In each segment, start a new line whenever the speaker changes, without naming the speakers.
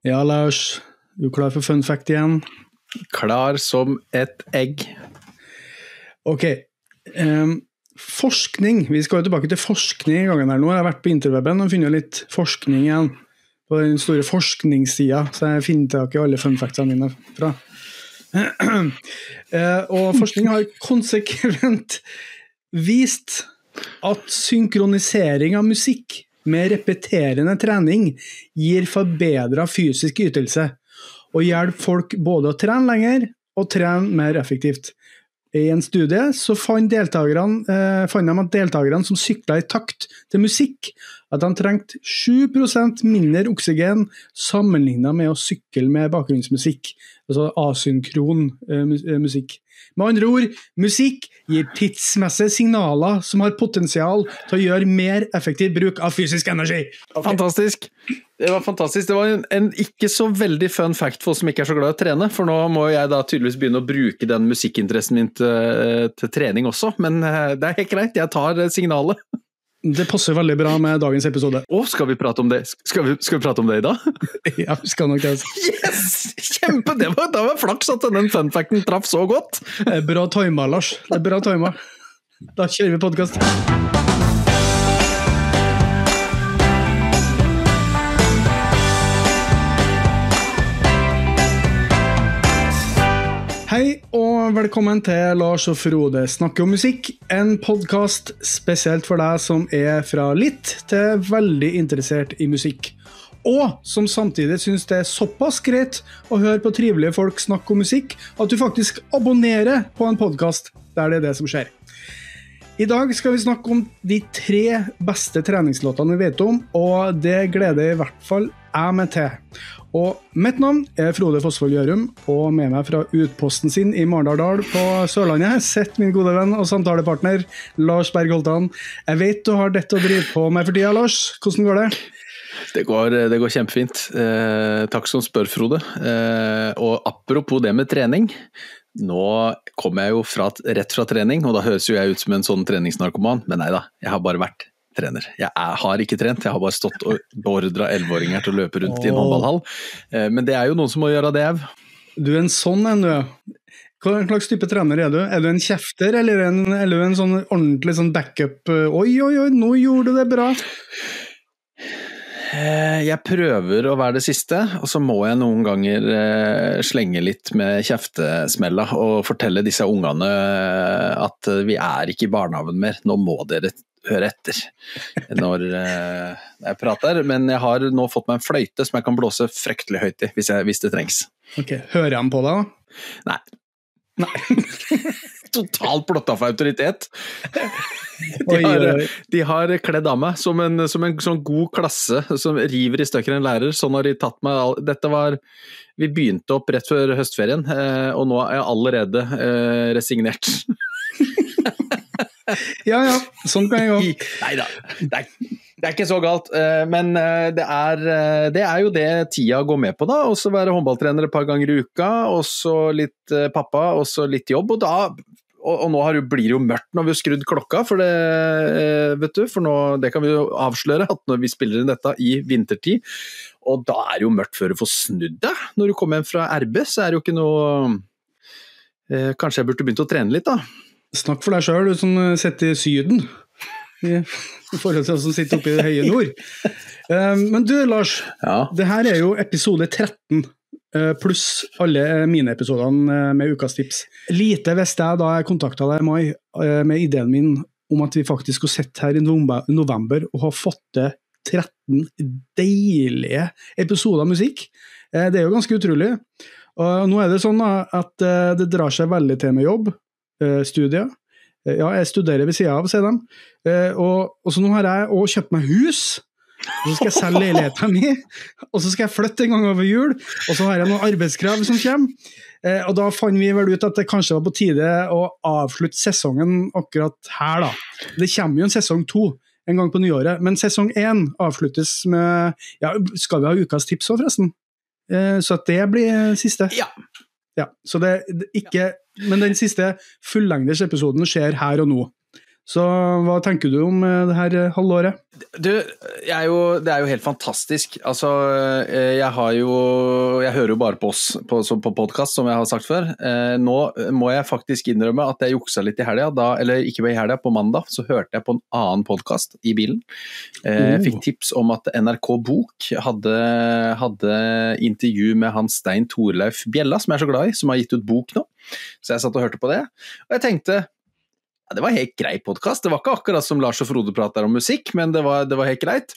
Ja, Lars. Du er klar for fun fact igjen?
Klar som et egg.
Ok. Um, forskning. Vi skal jo tilbake til forskning i gangen her nå. Jeg har vært på interweben og funnet litt forskning igjen. På den store forskningssida, så jeg finner tak i alle fun factsene mine fra. Uh, og forskning har konsekvent vist at synkronisering av musikk med repeterende trening gir forbedra fysisk ytelse, og hjelper folk både å trene lenger og trene mer effektivt. I en studie så fant, eh, fant de at deltakerne som sykla i takt til musikk, at de trengte 7% mindre oksygen sammenlignet med å sykle med bakgrunnsmusikk, altså asynkron eh, eh musikk. Med andre ord, musikk gir tidsmessige signaler som har potensial til å gjøre mer effektiv bruk av fysisk energi.
Okay. Fantastisk. Det var fantastisk. Det var en, en, ikke så veldig fun fact for oss som ikke er så glad i å trene, for nå må jeg da tydeligvis begynne å bruke den musikkinteressen min til, til trening også, men eh, det er helt greit, jeg tar signalet.
Det passer veldig bra med dagens episode.
Å, skal vi prate om det Skal vi, skal vi prate om det i dag?
ja, vi skal nok det.
Yes! Kjempe! Det var, det var flaks at den funfacten traff så godt.
Er bra tima, Lars. Det er bra tima. Da kjører vi podkast. Hei og velkommen til Lars og Frode snakker om musikk. En podkast spesielt for deg som er fra litt til veldig interessert i musikk. Og som samtidig syns det er såpass greit å høre på trivelige folk snakke om musikk at du faktisk abonnerer på en podkast der det er det som skjer. I dag skal vi snakke om de tre beste treningslåtene vi vet om, og det gleder i hvert fall jeg meg til. Og mitt navn er Frode Fossvold Gjørum, og med meg fra utposten sin i Marendal på Sørlandet sitter min gode venn og samtalepartner Lars Berg Holtan. Jeg vet du har dette å drive på med for tida, Lars. Hvordan går det?
Det går, det går kjempefint. Eh, takk som spør, Frode. Eh, og apropos det med trening. Nå kommer jeg jo fra, rett fra trening, og da høres jo jeg ut som en sånn treningsnarkoman, men nei da, jeg har bare vært trener. Jeg er, har ikke trent, jeg har bare stått og beordra elleveåringer til å løpe rundt oh. i en håndballhall. Eh, men det er jo noen som må gjøre det òg.
Du er en sånn en, du. Hva slags type trener er du? Er du en kjefter, eller en, eller en sånn ordentlig sånn backup eh, Oi, oi, oi, nå gjorde du det bra!
Eh, jeg prøver å være det siste, og så må jeg noen ganger slenge litt med kjeftesmella og fortelle disse ungene at vi er ikke i barnehagen mer, nå må dere høre etter når uh, jeg prater. Men jeg har nå fått meg en fløyte som jeg kan blåse fryktelig høyt i, hvis, jeg, hvis det trengs.
Ok, Hører han på deg, da?
Nei. Nei. Totalt blotta for autoritet. De har, de har, kledd av meg som en, som en sånn god klasse som river i stykker en lærer. Sånn har de tatt meg Dette var Vi begynte opp rett før høstferien, eh, og nå er jeg allerede eh, resignert.
ja ja, sånn kan jeg gjøre
Nei da, det, det er, ikke så galt. Eh, men eh, det er, eh, det er jo det tida går med på, da. Og være håndballtrener et par ganger i uka, og så litt pappa, og så litt jobb. Og da og, nå blir det jo mørkt når vi har skrudd klokka, for det, vet du, for nå, det kan vi jo avsløre at når vi spiller inn dette i vintertid, og da er det jo mørkt før du får snudd deg. Når du kommer hjem fra RB, så er det jo ikke noe Kanskje jeg burde begynt å trene litt, da.
Snakk for deg sjøl, du som eh, sitter i Syden. I, forhold til oss som sitter oppe i det høye nord. Um, men du Lars, ja. det her er jo episode 13. Uh, pluss alle mine-episodene uh, med Ukas tips. Lite visste jeg da jeg kontakta deg i mai med ideen min om at vi faktisk skulle sitte her i november og ha fått til 13 deilige episoder av musikk. Det er jo ganske utrolig. Og nå er det sånn at det drar seg veldig til med jobb. Eh, studier. Eh, ja, jeg studerer ved sida av, sier de. Eh, og, og, så nå har jeg òg kjøpt meg hus. Og så skal jeg selge leiligheten min, og så skal jeg flytte en gang over jul. Og så har jeg noen arbeidskrav som kommer. og da fant vi vel ut at det kanskje var på tide å avslutte sesongen akkurat her, da. Det kommer jo en sesong to en gang på nyåret, men sesong én avsluttes med ja, Skal vi ha ukas tips òg, forresten? så at det blir siste.
Ja.
Ja så det, det ikke men den siste fullengders episoden skjer her og nå. Så hva tenker du om det her halvåret?
Du, er jo, det er jo helt fantastisk. Altså, eh, jeg har jo Jeg hører jo bare på oss på, på podkast, som jeg har sagt før. Eh, nå må jeg faktisk innrømme at jeg juksa litt i helga, eller ikke i helga, på mandag så hørte jeg på en annen podkast i bilen. Eh, jeg fikk oh. tips om at NRK Bok hadde, hadde intervju med han Stein Torleif Bjella, som jeg er så glad i, som har gitt ut bok nå. Så jeg satt og hørte på det. Og jeg tenkte ja, det var helt grei podkast. Det var ikke akkurat som Lars og Frode prater om musikk, men det var, det var helt greit.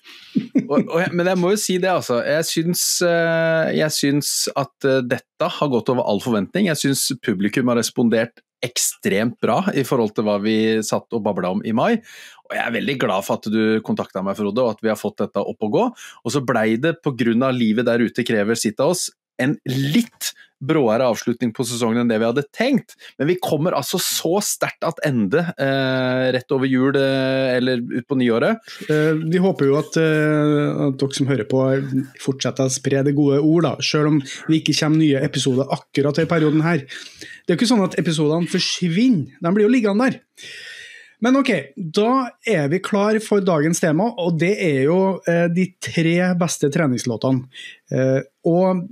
Og, og, men jeg må jo si det, altså. Jeg syns, eh, jeg syns at eh, dette har gått over all forventning. Jeg syns publikum har respondert ekstremt bra i forhold til hva vi satt og babla om i mai. Og jeg er veldig glad for at du kontakta meg, Frode, og at vi har fått dette opp og gå. Og så blei det, pga. livet der ute krever sitt av oss, en litt bråere avslutning på sesongen enn det vi hadde tenkt. Men vi kommer altså så sterkt attende eh, rett over jul eh, eller utpå nyåret.
Eh, vi håper jo at, eh, at, dere som hører på fortsetter å spre det gode ord, da, selv om det ikke kommer nye episoder akkurat i perioden her. Det er jo ikke sånn at episodene forsvinner, de blir jo liggende der. Men ok, da er vi klar for dagens tema, og det er jo eh, de tre beste treningslåtene. Eh, og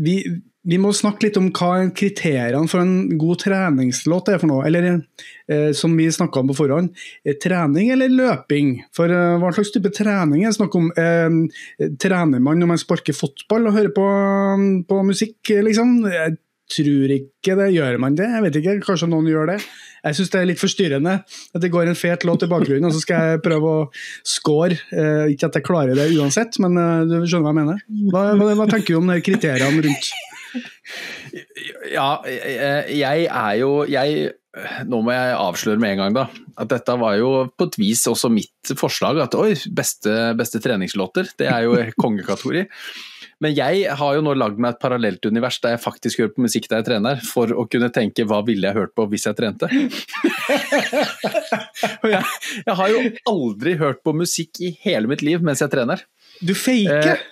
vi, vi, må snakke litt om hva kriteriene for en god treningslåt er for noe. Eller eh, som vi snakka om på forhånd, eh, trening eller løping? For eh, hva slags type trening er det snakk om? Eh, trener man når man sparker fotball og hører på, på musikk, liksom? Jeg tror ikke det. Gjør man det? Jeg vet ikke, kanskje noen gjør det. Jeg syns det er litt forstyrrende at det går en fet låt i bakgrunnen, og så skal jeg prøve å score. Eh, ikke at jeg klarer det uansett, men eh, du skjønner hva jeg mener. Hva, hva, hva tenker du om de kriteriene rundt?
Ja, jeg er jo jeg, Nå må jeg avsløre med en gang, da. At dette var jo på et vis også mitt forslag. At oi, beste, beste treningslåter. Det er jo kongekategori. Men jeg har jo nå lagd meg et parallelt univers der jeg faktisk hører på musikk der jeg trener, for å kunne tenke hva ville jeg hørt på hvis jeg trente? Og jeg, jeg, har jo aldri hørt på musikk i hele mitt liv mens jeg trener.
Du faker?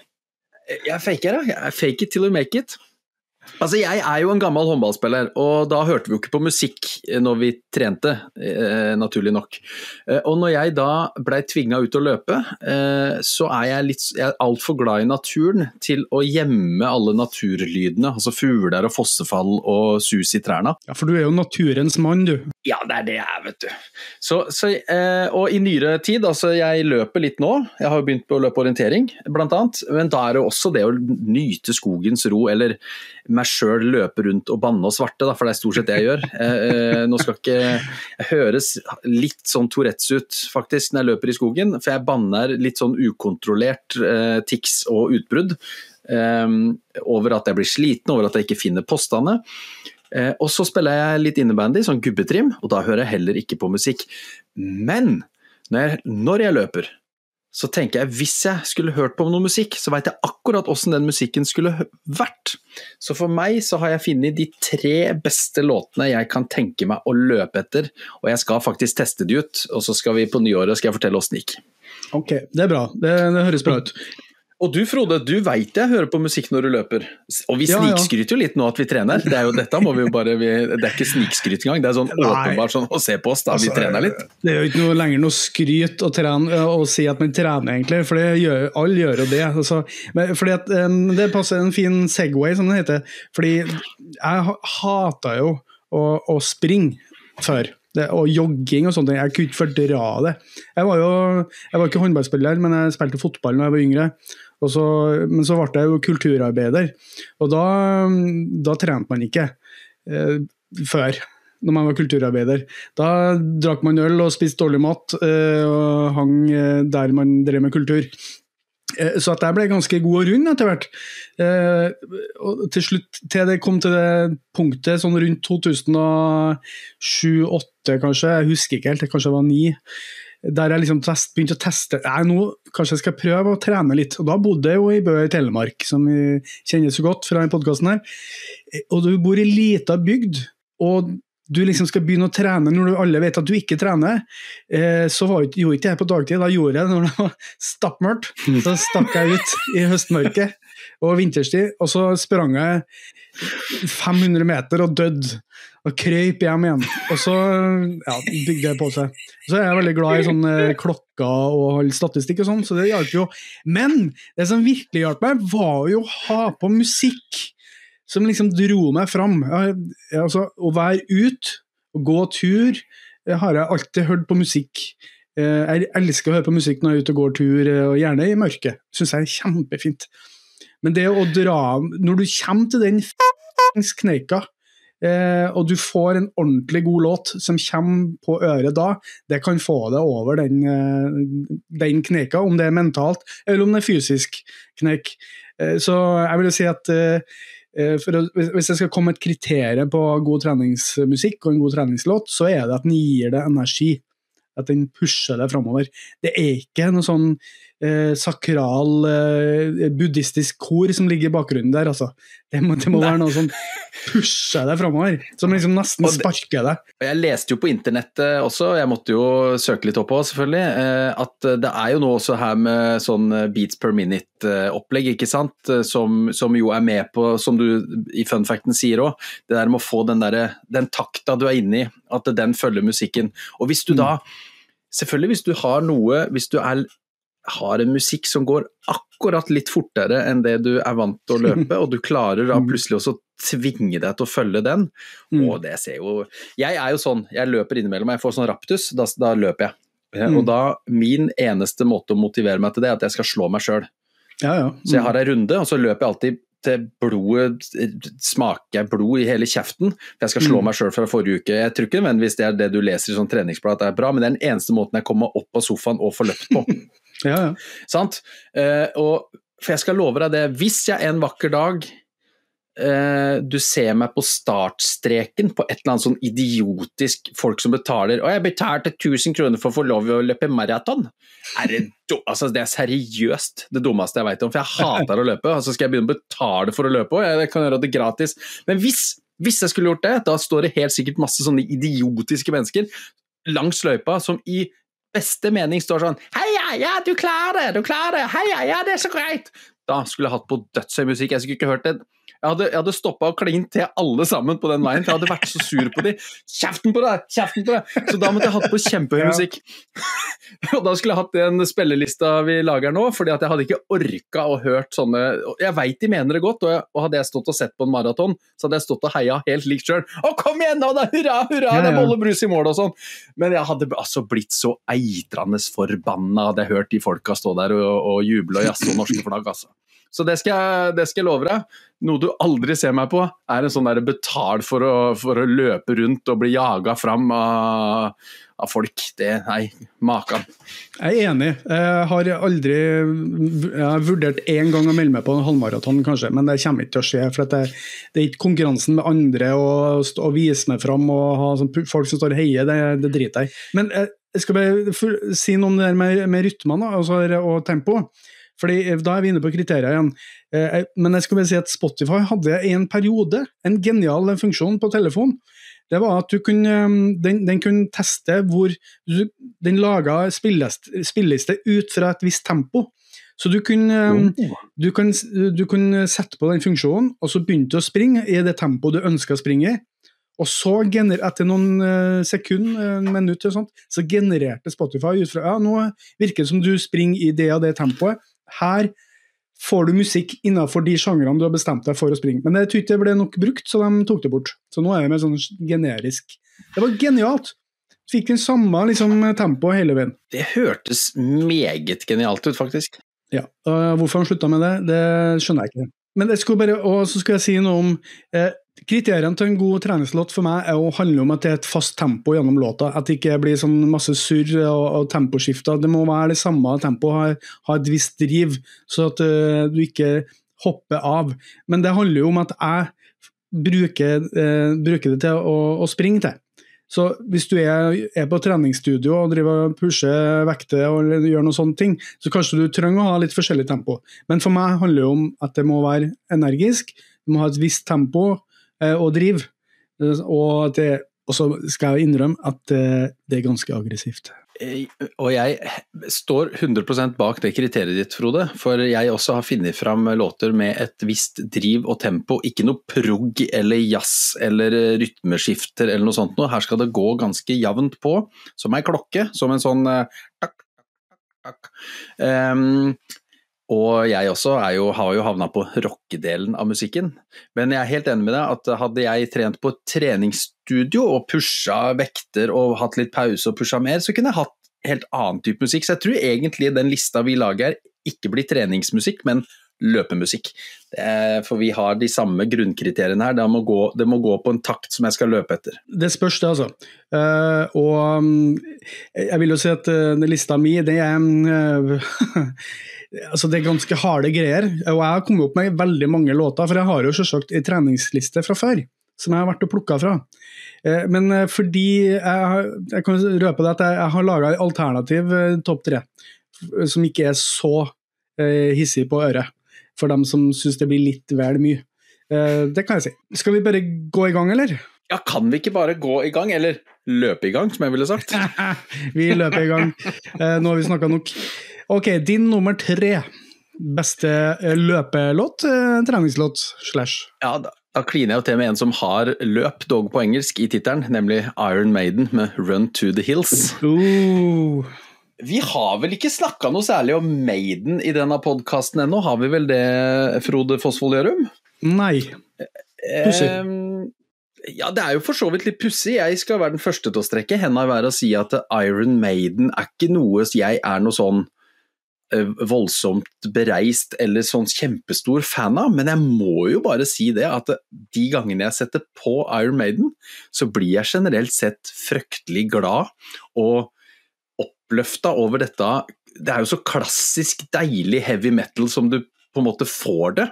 Eh, jeg faker, ja. Jeg fake it till you make it. Altså, Jeg er jo en gammel håndballspiller, og da hørte vi jo ikke på musikk når vi trente, eh, naturlig nok. Eh, og når jeg da blei tvinga ut å løpe, eh, så er jeg, litt, jeg er altfor glad i naturen til å gjemme alle naturlydene, altså fugler og fossefall og sus i trærne.
Ja, for du er jo naturens mann, du.
Ja, det er det jeg er, vet du. Så, så, eh, og i nyere tid, altså jeg løper litt nå, jeg har jo begynt på å løpe orientering, blant annet, men da er det også det å nyte skogens ro, eller meg sjøl løpe rundt og banne og svarte, da, for det er stort sett det jeg gjør. Eh, eh, nå skal ikke Jeg høres litt sånn Tourettes ut, faktisk, når jeg løper i skogen, for jeg banner litt sånn ukontrollert eh, tics og utbrudd. Eh, over at jeg blir sliten, over at jeg ikke finner postene. Eh, og så spiller jeg litt innebandy, sånn gubbetrim, og da hører jeg heller ikke på musikk. Men når jeg, når jeg løper, så tenker jeg hvis jeg skulle hørt på noe musikk, så veit jeg akkurat åssen den musikken skulle vært. Så for meg så har jeg funnet de tre beste låtene jeg kan tenke meg å løpe etter. Og jeg skal faktisk teste de ut, og så skal vi på nyåret skal jeg fortelle åssen det gikk.
Ok, det er bra. Det, det høres bra ut.
Og du Frode, du veit jeg hører på musikk når du løper. Og vi snikskryter jo litt nå at vi trener. Det er jo dette må vi jo bare vi, Det er ikke snikskryt engang, det er sånn åpenbart sånn å se på oss da altså, vi trener litt.
Det er jo ikke noe lenger noe skryt å, trene, å si at man trener, egentlig, for gjør, alle gjør jo det. Altså, fordi at, um, det passer en fin Segway, som det heter. Fordi jeg hata jo å, å springe før. Det, og jogging og sånne ting. Jeg kunne ikke fordra det. Jeg var jo jeg var ikke håndballspiller, men jeg spilte fotball da jeg var yngre. Så, men så ble jeg jo kulturarbeider, og da, da trente man ikke eh, før. Når man var kulturarbeider. Da drakk man øl og spiste dårlig mat eh, og hang eh, der man drev med kultur. Eh, så at jeg ble ganske god og rund etter hvert. Eh, og til slutt, til det kom til det punktet sånn rundt 2007-2008 kanskje, jeg husker ikke helt, det kanskje var ni der jeg liksom test, begynte å teste Nei, nå kanskje jeg skal prøve å trene litt. Og da bodde jeg jo i Bø i Telemark, som vi kjenner så godt fra denne podkasten her. Og du bor i lita bygd, og du liksom skal begynne å trene når alle vet at du ikke trener. Eh, så var, gjorde ikke jeg på dagtid, da gjorde jeg det når det var stappmørkt. Så stakk jeg ut i høstmørket. og vinterstid, og så sprang jeg 500 meter og døde. Og krøyp hjem igjen. Og så ja, bygde det på seg. Så er jeg veldig glad i sånne klokker og statistikk og sånn, så det hjalp jo. Men det som virkelig hjalp meg, var jo å ha på musikk som liksom dro meg fram. Altså, å være ute, å gå tur, har jeg alltid hørt på musikk. Eh, jeg elsker å høre på musikk når jeg er ute og går tur, eh, og gjerne i mørket. Syns jeg er kjempefint. Men det å dra Når du kommer til den kneika, eh, og du får en ordentlig god låt som kommer på øret da, det kan få deg over den, den kneika, om det er mentalt eller om det er fysisk kneik. Så jeg vil jo si at å, hvis jeg skal komme et kriterium på god treningsmusikk og en god treningslåt, så er det at den gir deg energi at den pusher deg framover. Det er ikke noe sånn eh, sakral eh, buddhistisk kor som ligger i bakgrunnen der, altså. Det må, det må være noe som pusher deg framover. Som liksom nesten sparker deg.
Jeg leste jo på internettet også, jeg måtte jo søke litt opp òg selvfølgelig, eh, at det er jo nå også her med sånn beats per minute-opplegg, ikke sant. Som, som, jo er med på, som du i fun facten sier òg, det der med å få den, der, den takta du er inne i, at den følger musikken. Og hvis du mm. da Selvfølgelig hvis du har noe, hvis du er, har en musikk som går akkurat litt fortere enn det du er vant til å løpe, og du klarer da mm. plutselig også tvinge deg til å følge den, mm. og det ser jo Jeg er jo sånn, jeg løper innimellom, jeg får sånn raptus, da, da løper jeg. Eh, mm. Og da, min eneste måte å motivere meg til det, er at jeg skal slå meg sjøl.
Ja, ja.
Så jeg har ei runde, og så løper jeg alltid til blodet smaker blod i hele kjeften. For jeg skal slå mm. meg sjøl fra forrige uke. Jeg tror ikke nødvendigvis det er det du leser i sånn treningsblad at det er bra, men det er den eneste måten jeg kommer opp på sofaen og får løpt på.
ja, ja.
Sant? Eh, og, for jeg skal love deg det, hvis jeg en vakker dag Uh, du ser meg på startstreken på et eller annet sånn idiotisk folk som betaler Og jeg betalte 1000 kroner for å få lov til å løpe maraton! Det, altså, det er seriøst det dummeste jeg vet om, for jeg hater å løpe. Og så skal jeg begynne å betale for å løpe òg, jeg kan gjøre det gratis. Men hvis, hvis jeg skulle gjort det, da står det helt sikkert masse sånne idiotiske mennesker langs løypa som i beste mening står sånn Heia, ja, du klarer det, du klarer det, heia, ja, det er så greit! Da skulle jeg hatt på dødshøy musikk, jeg skulle ikke hørt det jeg hadde, jeg hadde stoppa og klint til alle sammen på den veien, for jeg hadde vært så sur på dem. Kjeften på deg! Kjeften på deg! Så da måtte jeg hatt på kjempehøy musikk. og da skulle jeg hatt den spillelista vi lager nå, fordi at jeg hadde ikke orka å hørt sånne Jeg veit de mener det godt, og, jeg, og, hadde jeg stått og sett på en maraton, så hadde jeg stått og heia helt likt sjøl. Å, kom igjen nå, da! Hurra, hurra! Det er bolle brus i mål og sånn. Men jeg hadde altså blitt så eitrende forbanna hadde jeg hørt de folka stå der og, og juble og jazze norske flagg, altså. Så det skal, det skal jeg love deg. Noe du aldri ser meg på, er en sånn der betal for å, for å løpe rundt og bli jaga fram av, av folk. Det Nei, makan.
Jeg er enig. Jeg har aldri Jeg har vurdert én gang å melde meg på en halvmaraton, kanskje, men det kommer ikke til å skje. For det, det, er ikke konkurransen med andre å vise meg fram og ha sånn, folk som står og heier, det, det driter jeg i. Men jeg, jeg skal bare si noe om det der med, med rytmene altså, og tempo. Fordi eh, Da er vi inne på kriterier igjen. Eh, men jeg skal bare si at Spotify hadde en periode en genial funksjon på telefon. Det var at kunne, eh, den, den, kunne teste hvor Den laga spilleliste ut fra et visst tempo. Så du kunne, oh. du, kunne, du kunne, sette på den funksjonen, og så begynte du å springe i det tempoet du ønska å springe i. Og så, etter noen sekunder, minutter, sånt, så genererte Spotify ut fra ja, nå virker det som du springer i det og det tempoet, her får du musikk innenfor de sjangrene du har bestemt deg for å springe. Men jeg tror ikke det ble nok brukt, så de tok det bort. Så nå er det mer sånn generisk. Det var genialt! Fikk den samme liksom, tempoet hele veien.
Det hørtes meget genialt ut, faktisk.
Ja. Uh, hvorfor han slutta med det, det skjønner jeg ikke. Men jeg skulle bare, og så skal jeg si noe om eh, Kriteriene til en god treningslåt for meg er å handle om at det er et fast tempo gjennom låta. At det ikke blir sånn masse surr og, og temposkifter. Det må være det samme tempoet, ha, ha, et visst driv, så at uh, du ikke hopper av. Men det handler jo om at jeg bruker, uh, bruker det til å, å, springe til. Så hvis du er, er på treningsstudio og driver og pusher vekter og gjør noen sånne ting, så kanskje du trenger å ha litt forskjellig tempo. Men for meg handler det om at det må være energisk, det må ha et visst tempo og drive. Og, det, og så skal jeg innrømme at det, det er ganske aggressivt.
Eh, og jeg står 100 bak det kriteriet ditt, Frode. For jeg også har funnet fram låter med et visst driv og tempo. Ikke noe prog eller jazz eller rytmeskifter eller noe sånt noe. Her skal det gå ganske jevnt på, som ei klokke. Som en sånn takk, takk, takk. Um, og jeg også jo, har jo havna på rockedelen av musikken. Men jeg er helt enig med deg at hadde jeg trent på treningsstudio og pusha vekter og hatt litt pause og pusha mer, så kunne jeg hatt helt annen type musikk. Så jeg tror egentlig den lista vi lager ikke blir treningsmusikk, men løpemusikk. for vi har de samme grunnkriteriene her. Det må, gå, det må, gå, på en takt som jeg skal løpe etter.
Det spørs, det, altså. Uh, og um, jeg vil jo si at uh, lista mi, det er uh, altså det er ganske harde greier. Og jeg har kommet opp med veldig mange låter, for jeg har jo selvsagt en treningsliste fra før som jeg har vært og plukka fra. Eh, men eh, fordi jeg, jeg kan røpe det at jeg, har laga alternativ eh, topp tre, som ikke er så hissig på øret, for dem som syns det blir litt vel mye. Det kan jeg si. Skal vi bare gå i gang, eller?
Ja, kan vi ikke bare gå i gang, eller løpe i gang, som jeg ville sagt?
vi løper i gang. Nå har vi snakka nok. Ok, din nummer tre. Beste eh, løpelåt, eh, treningslåt, slash?
Ja, da, da kliner jeg jo til med en som har løp, dog på engelsk, i tittelen, nemlig Iron Maiden med Run to the Hills.
Uh.
Vi har vel ikke snakka noe særlig om Maiden i denne podkasten ennå, har vi vel det, Frode Fosvold Gjørum?
Nei.
Pussig. Eh, ja, det er jo for så vidt litt pussig. Jeg skal være den første til å strekke henda i været og si at Iron Maiden er ikke noe jeg er noe sånn eh, voldsomt bereist eller sånn kjempestor fan av, men jeg må jo bare si det at de gangene jeg setter på Iron Maiden, så blir jeg generelt sett fryktelig glad og oppløfta over dette. Det er jo så klassisk deilig heavy metal som du på en måte får det.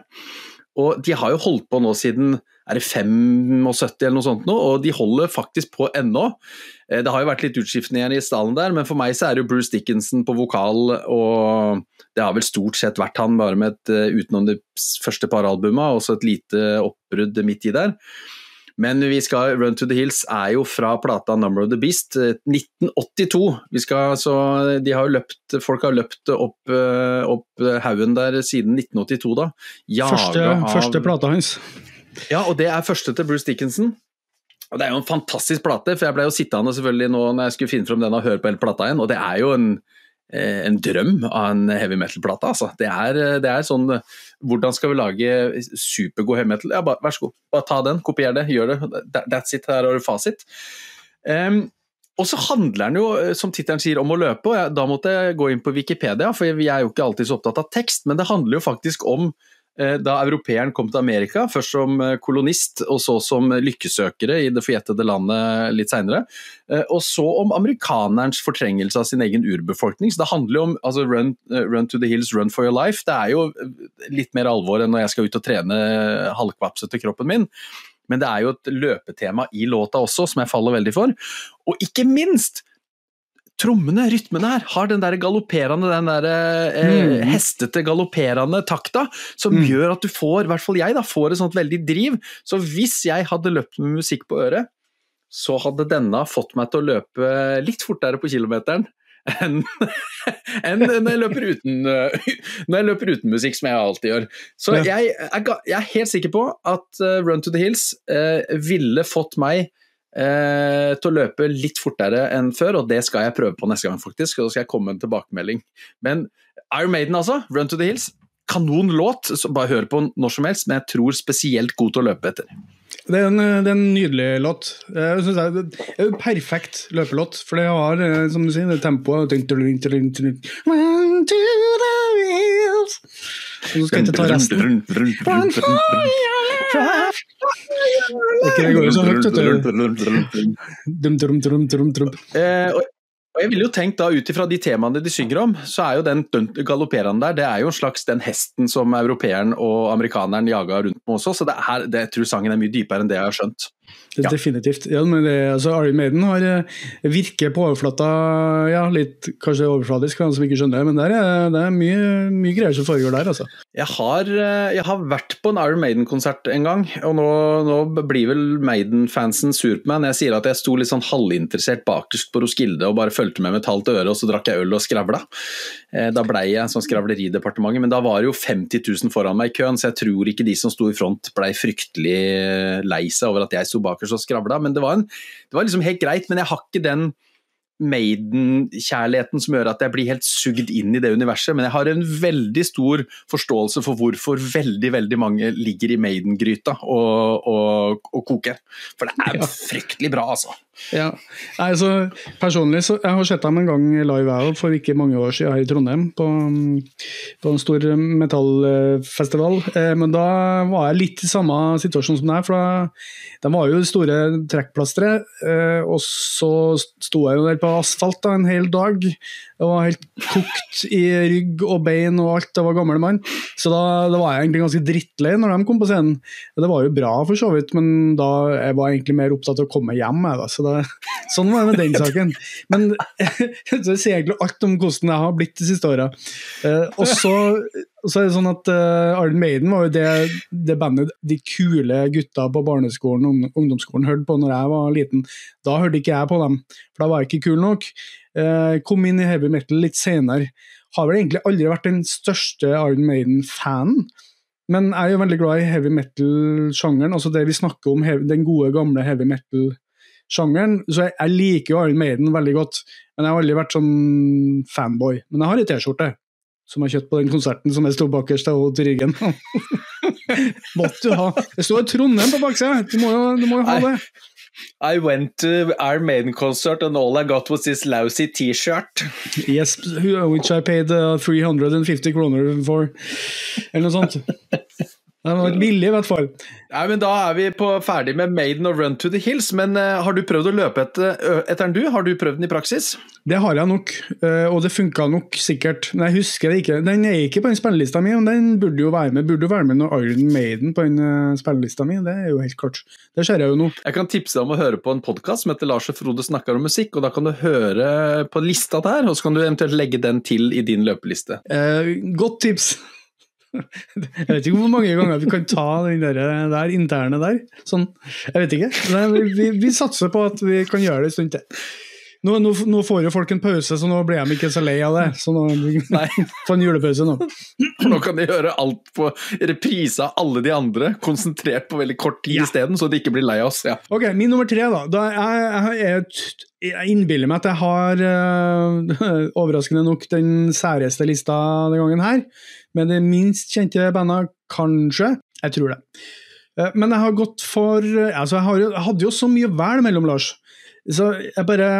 Og de har jo holdt på nå siden er det 75 eller noe sånt nå, og de holder faktisk på ennå. Eh, det har jo vært litt utskiftende igjen i stallen der, men for meg så er det jo Bruce Dickinson på vokal, og det har vel stort sett vært han, bare med et, eh, utenom de første par albuma, og så et lite oppbrudd midt i der. Men vi skal, Run to the Hills er jo fra plata Number of the Beast, 1982. Eh, vi skal, så de har løpt, folk har løpt opp, opp haugen der siden 1982, da.
Første, av, første plata hans.
Ja, og det er første til Bruce Dickinson. Og Det er jo en fantastisk plate, for jeg ble jo sittende selvfølgelig nå når jeg skulle finne frem den og høre på hele plata igjen, og det er jo en, eh, en drøm av en heavy metal-plate. altså. Det er, det er, sånn Hvordan skal vi lage supergod heavy metal? Ja, bare, Vær så god, bare ta den, kopier det, gjør det. That's it, her har du fasit. Um, og så handler den jo, som tittelen sier, om å løpe, og da måtte jeg gå inn på Wikipedia, for vi er jo ikke alltid så opptatt av tekst, men det handler jo faktisk om Eh, da europeeren kom til Amerika, først som eh, kolonist og så som lykkesøkere i det forjettede landet litt seinere. Eh, og så om amerikanerens fortrengelse av sin egen urbefolkning. Så det handler jo om altså, run, run, to the hills, run for your life. Det er jo litt mer alvor enn når jeg skal ut og trene halvkvapsete kroppen min. Men det er jo et løpetema i låta også, som jeg faller veldig for. Og ikke minst trommene, rytmene her, har den der galopperende, den der eh, mm. hestete, galopperende takta, som mm. gjør at du får, i hvert fall jeg, da, får et sånt veldig driv. Så hvis jeg hadde løpt med musikk på øret, så hadde denne fått meg til å løpe litt fortere på kilometeren enn en når, jeg løper uten, når jeg løper uten musikk, som jeg alltid gjør. Så jeg, jeg er helt sikker på at uh, Run to the Hills eh, ville fått meg eh, til å løpe litt fortere enn før, og det skal jeg prøve på neste gang, faktisk. Og så skal jeg komme med en tilbakemelding. Men Iron Maiden, altså. Run to the Hills. Kanon låt, bare hør på når som helst, men jeg tror spesielt god til å løpe etter.
Det er en, det er en nydelig låt. Jeg synes det er en perfekt løpelåt, for det har eh, som du sier, det tempoet Run to the hills. så skal jeg ikke ta resten. Run
ikke det går jo så høyt, vet du. Og jeg ville jo tenkt da, Ut ifra de temaene de synger om, så er jo den galopperende der det er jo en slags den hesten som europeeren og amerikaneren jaga rundt med også. Så det er, det, jeg tror sangen er mye dypere enn det jeg har skjønt.
Ja. Definitivt. Ja, men det, altså, Iron Maiden har, eh, virker på overflata ja, litt kanskje overfladisk for dem som ikke skjønner det, men der er, det er mye, mye greier som foregår der. altså.
Jeg har, eh, jeg har vært på en Iron Maiden-konsert en gang, og nå, nå blir vel Maiden-fansen sur på meg når jeg sier at jeg sto litt sånn halvinteressert bakerst på Roskilde og bare fulgte med med et halvt øre, og så drakk jeg øl og skravla. Eh, da blei jeg sånn skravleridepartementet, men da var det jo 50 000 foran meg i køen, så jeg tror ikke de som sto i front blei fryktelig lei seg over at jeg sto bakerst og skravla. Men det var, en, det var liksom helt greit. Men jeg har ikke den Maiden-kjærligheten som gjør at jeg blir helt sugd inn i det universet, men jeg har en veldig stor forståelse for hvorfor veldig veldig mange ligger i Maiden-gryta og, og, og, koker. For det er fryktelig bra, altså.
Ja, Nei, så Personlig så jeg har sett dem en gang live her, for ikke mange år siden her i Trondheim, på, på en stor metallfestival. Eh, men da var jeg litt i samme situasjon som deg. for da, De var jo store trekkplasteret, eh, og så sto jeg jo der på asfalt da, en hel dag. Jeg var helt kokt i rygg og bein og alt. Jeg var gammel mann. Så da, da var jeg egentlig ganske drittlei når de kom på scenen. Det var jo bra for så vidt, men da jeg var egentlig mer opptatt av å komme hjem. Jeg, da. Så det, sånn var det med den saken. Men så jeg sier egentlig alt om hvordan jeg har blitt de siste åra. Eh, og så, så, er det sånn at uh, Iron Maiden var jo det, det, bandet de kule gutta på barneskolen og ungdomsskolen hørte på når jeg var liten. Da hørte ikke jeg på dem, for da var jeg ikke kul nok. Eh, kom inn i heavy metal litt senere. Har vel egentlig aldri vært den største Iron Maiden-fanen. Men jeg er jo veldig glad i heavy metal-sjangeren, altså det vi snakker om, den gode, gamle heavy metal-sjangeren. Så jeg, jeg, liker jo Iron Maiden veldig godt, men jeg har aldri vært sånn fanboy. Men jeg har ei T-skjorte som jeg kjøpte på den konserten som jeg sto bakerst av til ryggen. Måtte du ha. Det står Trondheim på baksida, du, du må jo ha det.
I went to our Maiden concert and all I got was this lousy T-shirt.
Yes, which I paid uh, 350 kroner for, eller noe sånt. Det var billig, i hvert fall.
Nei, men Da er vi på, ferdig med Maiden og Run to the Hills. Men uh, har du prøvd å løpe etter, etter den, du? Har du prøvd den i praksis?
Det har jeg nok, uh, og det funka nok sikkert. Men jeg husker det ikke. Den er ikke på den spillelista mi, men den burde jo være med. Burde jo være med når Iron Maiden på den uh, spillelista mi, det er jo helt klart. Det ser jeg jo nå.
Jeg kan tipse deg om å høre på en podkast som heter Lars og Frode snakker om musikk, og da kan du høre på lista der, og så kan du eventuelt legge den til i din løpeliste.
godt tips. Jeg vet ikke hvor mange ganger vi kan ta den der, der interne der. Sånn, jeg vet ikke. Vi, vi, vi, satser på at vi kan gjøre det en stund til. Nå, nå, nå, får jo folk en pause, så nå blir de ikke så lei av det. Så nå Nei. få en julepause nå.
Nå kan de gjøre alt på reprise av alle de andre, konsentrert på veldig kort tid ja. isteden, så de ikke blir lei av oss. Ja.
Ok, Min nummer tre, da. da jeg, jeg, jeg innbiller meg at jeg har, øh, overraskende nok, den særeste lista denne gangen her. Med det minst kjente bandet, kanskje. Jeg tror det. Uh, men jeg har gått for altså jeg, har, jeg hadde jo så mye vel mellom, Lars. Så jeg bare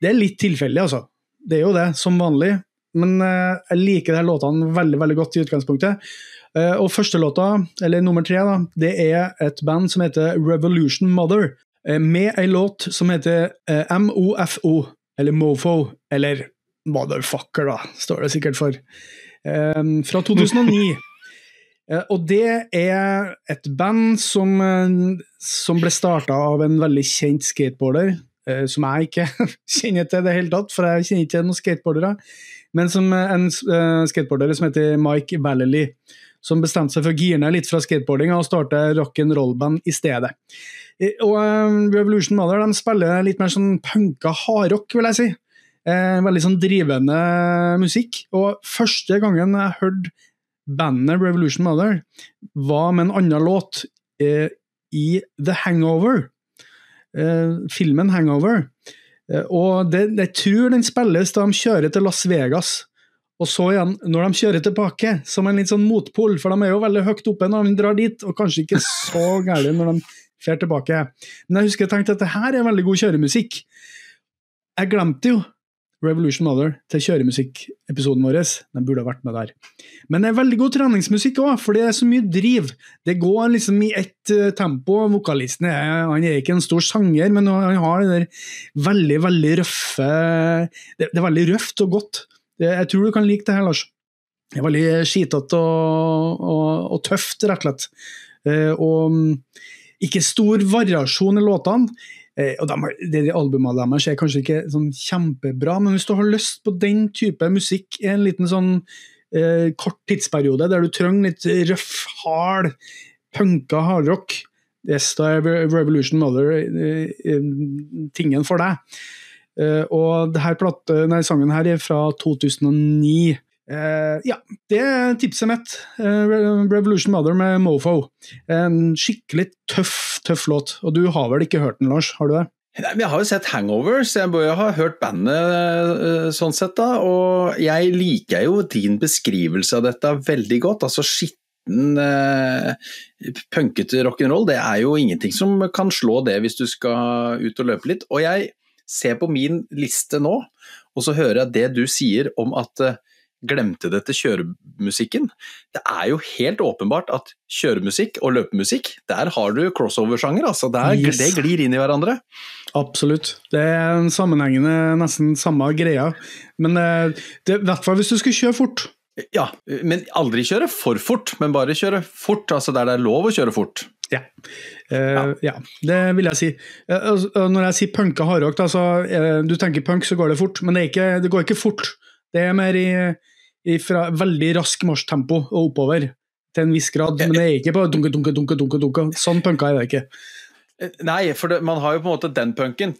Det er litt tilfeldig, altså. Det er jo det, som vanlig. Men uh, jeg liker de låtene veldig veldig godt i utgangspunktet. Og første låta, eller nummer tre, da, det er et band som heter Revolution Mother. Med ei låt som heter MOFO, eller Mofo, eller Motherfucker, da, står det sikkert for. Fra 2009. Eh, og det er et band som, eh, som ble starta av en veldig kjent skateboarder, eh, som jeg ikke kjenner til i det hele tatt, for jeg kjenner ikke noen skateboardere. Men som en skateboarder som heter Mike Vallely, som bestemte seg for å gire ned litt fra skateboarding og starte rock'n'roll-band i stedet. Og Revolution Mother de spiller litt mer sånn punka hardrock, vil jeg si. Veldig sånn drivende musikk. Og første gangen jeg hørte bandet Revolution Mother var med en annen låt eh, i The Hangover. Eh, filmen Hangover. Eh, og det, jeg tror den spilles da de kjører til Las Vegas. Og så igjen, når de kjører tilbake, som en litt sånn motpol, for de er jo veldig høyt oppe når de drar dit, og kanskje ikke så gærne når de drar tilbake. Men jeg husker jeg tenkte at det her er veldig god kjøremusikk. Jeg glemte jo Revolution Mother til kjøremusikkepisoden vår. Den burde ha vært med der. Men det er veldig god treningsmusikk òg, for det er så mye driv. Det går liksom i ett uh, tempo. Vokalisten er, han er ikke en stor sanger, men han har det der veldig, veldig røffe Det, det er veldig røft og godt. Det, jeg tror du kan like det her, Lars. Det er veldig skitete og, og, og, tøft, rett og slett. Uh, og ikke stor variasjon i låtene. Eh, og de, det de Albumene deres er kanskje ikke sånn kjempebra, men hvis du har lyst på den type musikk i en liten sånn eh, kort tidsperiode, der du trenger litt røff, hard, punka hardrock, yes, da er Revolution Mother eh, eh, tingen for deg. Eh, og denne her nei, sangen her er fra 2009. Eh, ja, det er tipset mitt. Uh, Revolution Mother med Mofo. En skikkelig tøff, tøff låt. Og du har vel ikke hørt den, Lars? Har du det?
Nei, men Jeg har jo sett Hangovers, jeg bør ha hørt bandet sånn sett, da. Og jeg liker jo din beskrivelse av dette veldig godt. Altså skitten, punkete rock'n'roll, det er jo ingenting som kan slå det hvis du skal ut og løpe litt. Og jeg ser på min liste nå, og så hører jeg det du sier om at uh, glemte dette kjøremusikken. Det er jo helt åpenbart at kjøremusikk og løpemusikk, der har du crossover-sjanger. altså yes. Det glir inn i hverandre.
Absolutt. Det er en sammenhengende, nesten samme greia. Men uh, i hvert fall hvis du skal kjøre fort.
Ja, men aldri kjøre for fort, men bare kjøre fort. altså Der det er lov å kjøre fort.
Ja. Uh, ja. ja. det vil jeg si. Uh, når jeg sier punka hardrock, så uh, du tenker punk, så går det fort. Men det, ikke, det går ikke fort. Det er mer i fra veldig rask marsjtempo og oppover. Til en viss grad. Men det er ikke på dunke, dunke, dunke, dunke, dunke. Sånn punka er det ikke.
Nei, for det, man har jo på en måte den punken.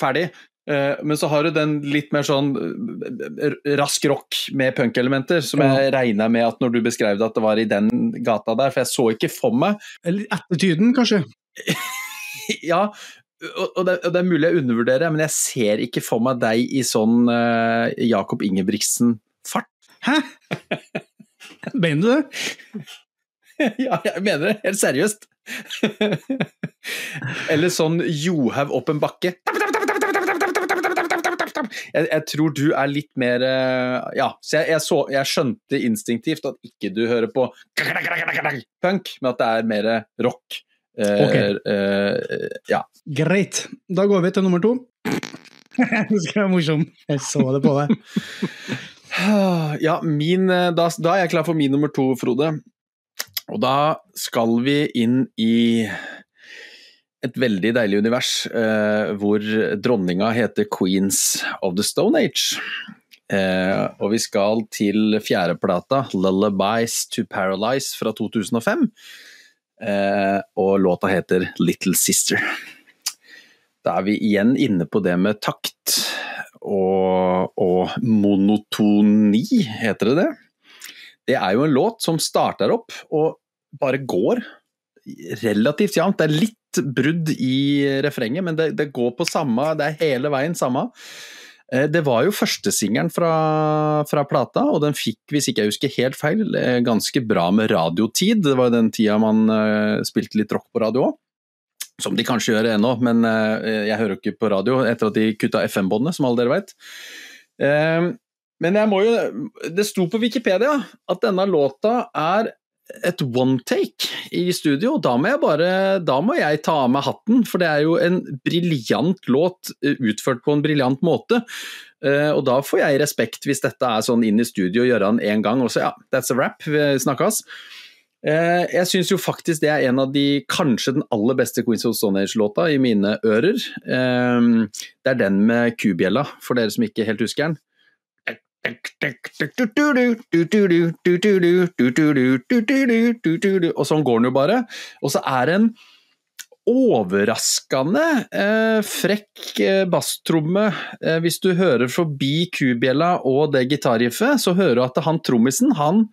Ferdig. Eh, men så har du den litt mer sånn eh, rask rock med punkelementer, som jeg regna med at når du beskrev det at det var i den gata der, for jeg så ikke for meg
Eller attityden, kanskje?
ja, og det, og det, er mulig jeg undervurderer, men jeg ser ikke for meg deg i sånn uh, Jakob Ingebrigtsen-fart.
Hæ? Mener du det?
ja, jeg mener det, helt seriøst. Eller sånn Johaug opp en bakke jeg, jeg, tror du er litt mer eh, Ja, så jeg, jeg, så, jeg skjønte instinktivt at ikke du hører på punk, men at det er mer rock.
Uh, okay. Uh,
ja.
Greit. Da går vi til nummer to. det skal være morsom. Jeg så det på deg.
ja, min, da, da er jeg klar for min nummer to, Frode. Og da skal vi inn i et veldig deilig univers eh, hvor dronninga heter Queens of the Stone Age. Eh, og vi skal til fjerdeplata, 'Lullabies to Paralyze' fra 2005. Eh, og låta heter 'Little Sister'. Da er vi igjen inne på det med takt og, og monotoni, heter det det? Det er jo en låt som starter opp og bare går relativt jevnt. Det er litt brudd i refrenget, men det, det, går på samme, det er hele veien samme. Eh, det var jo førstesingelen fra, fra plata, og den fikk, hvis ikke jeg husker helt feil, eh, ganske bra med radiotid. Det var jo den tida man uh, spilte litt rock på radio òg. Som de kanskje gjør ennå, men uh, jeg hører jo ikke på radio etter at de kutta FM-båndene, som alle dere vet. Uh, men jeg må jo Det sto på Wikipedia at denne låta er et one take i studio. Da må jeg bare Da må jeg ta av meg hatten, for det er jo en briljant låt eh, utført på en briljant måte. Uh, og da får jeg respekt hvis dette er sånn inn i studio og gjøre den én gang. Og så ja, that's a wrap, vi snakkes. Uh, jeg syns jo faktisk det er en av de, kanskje den aller beste Queens of Stone Age-låta i mine ører. Det er den med kubjella, for dere som ikke helt husker den. Og sånn går den jo bare. Og så er det en overraskende eh, frekk eh, basstromme. Eh, hvis du hører forbi kubjella og det gitarriffet, så hører du at han trommisen, han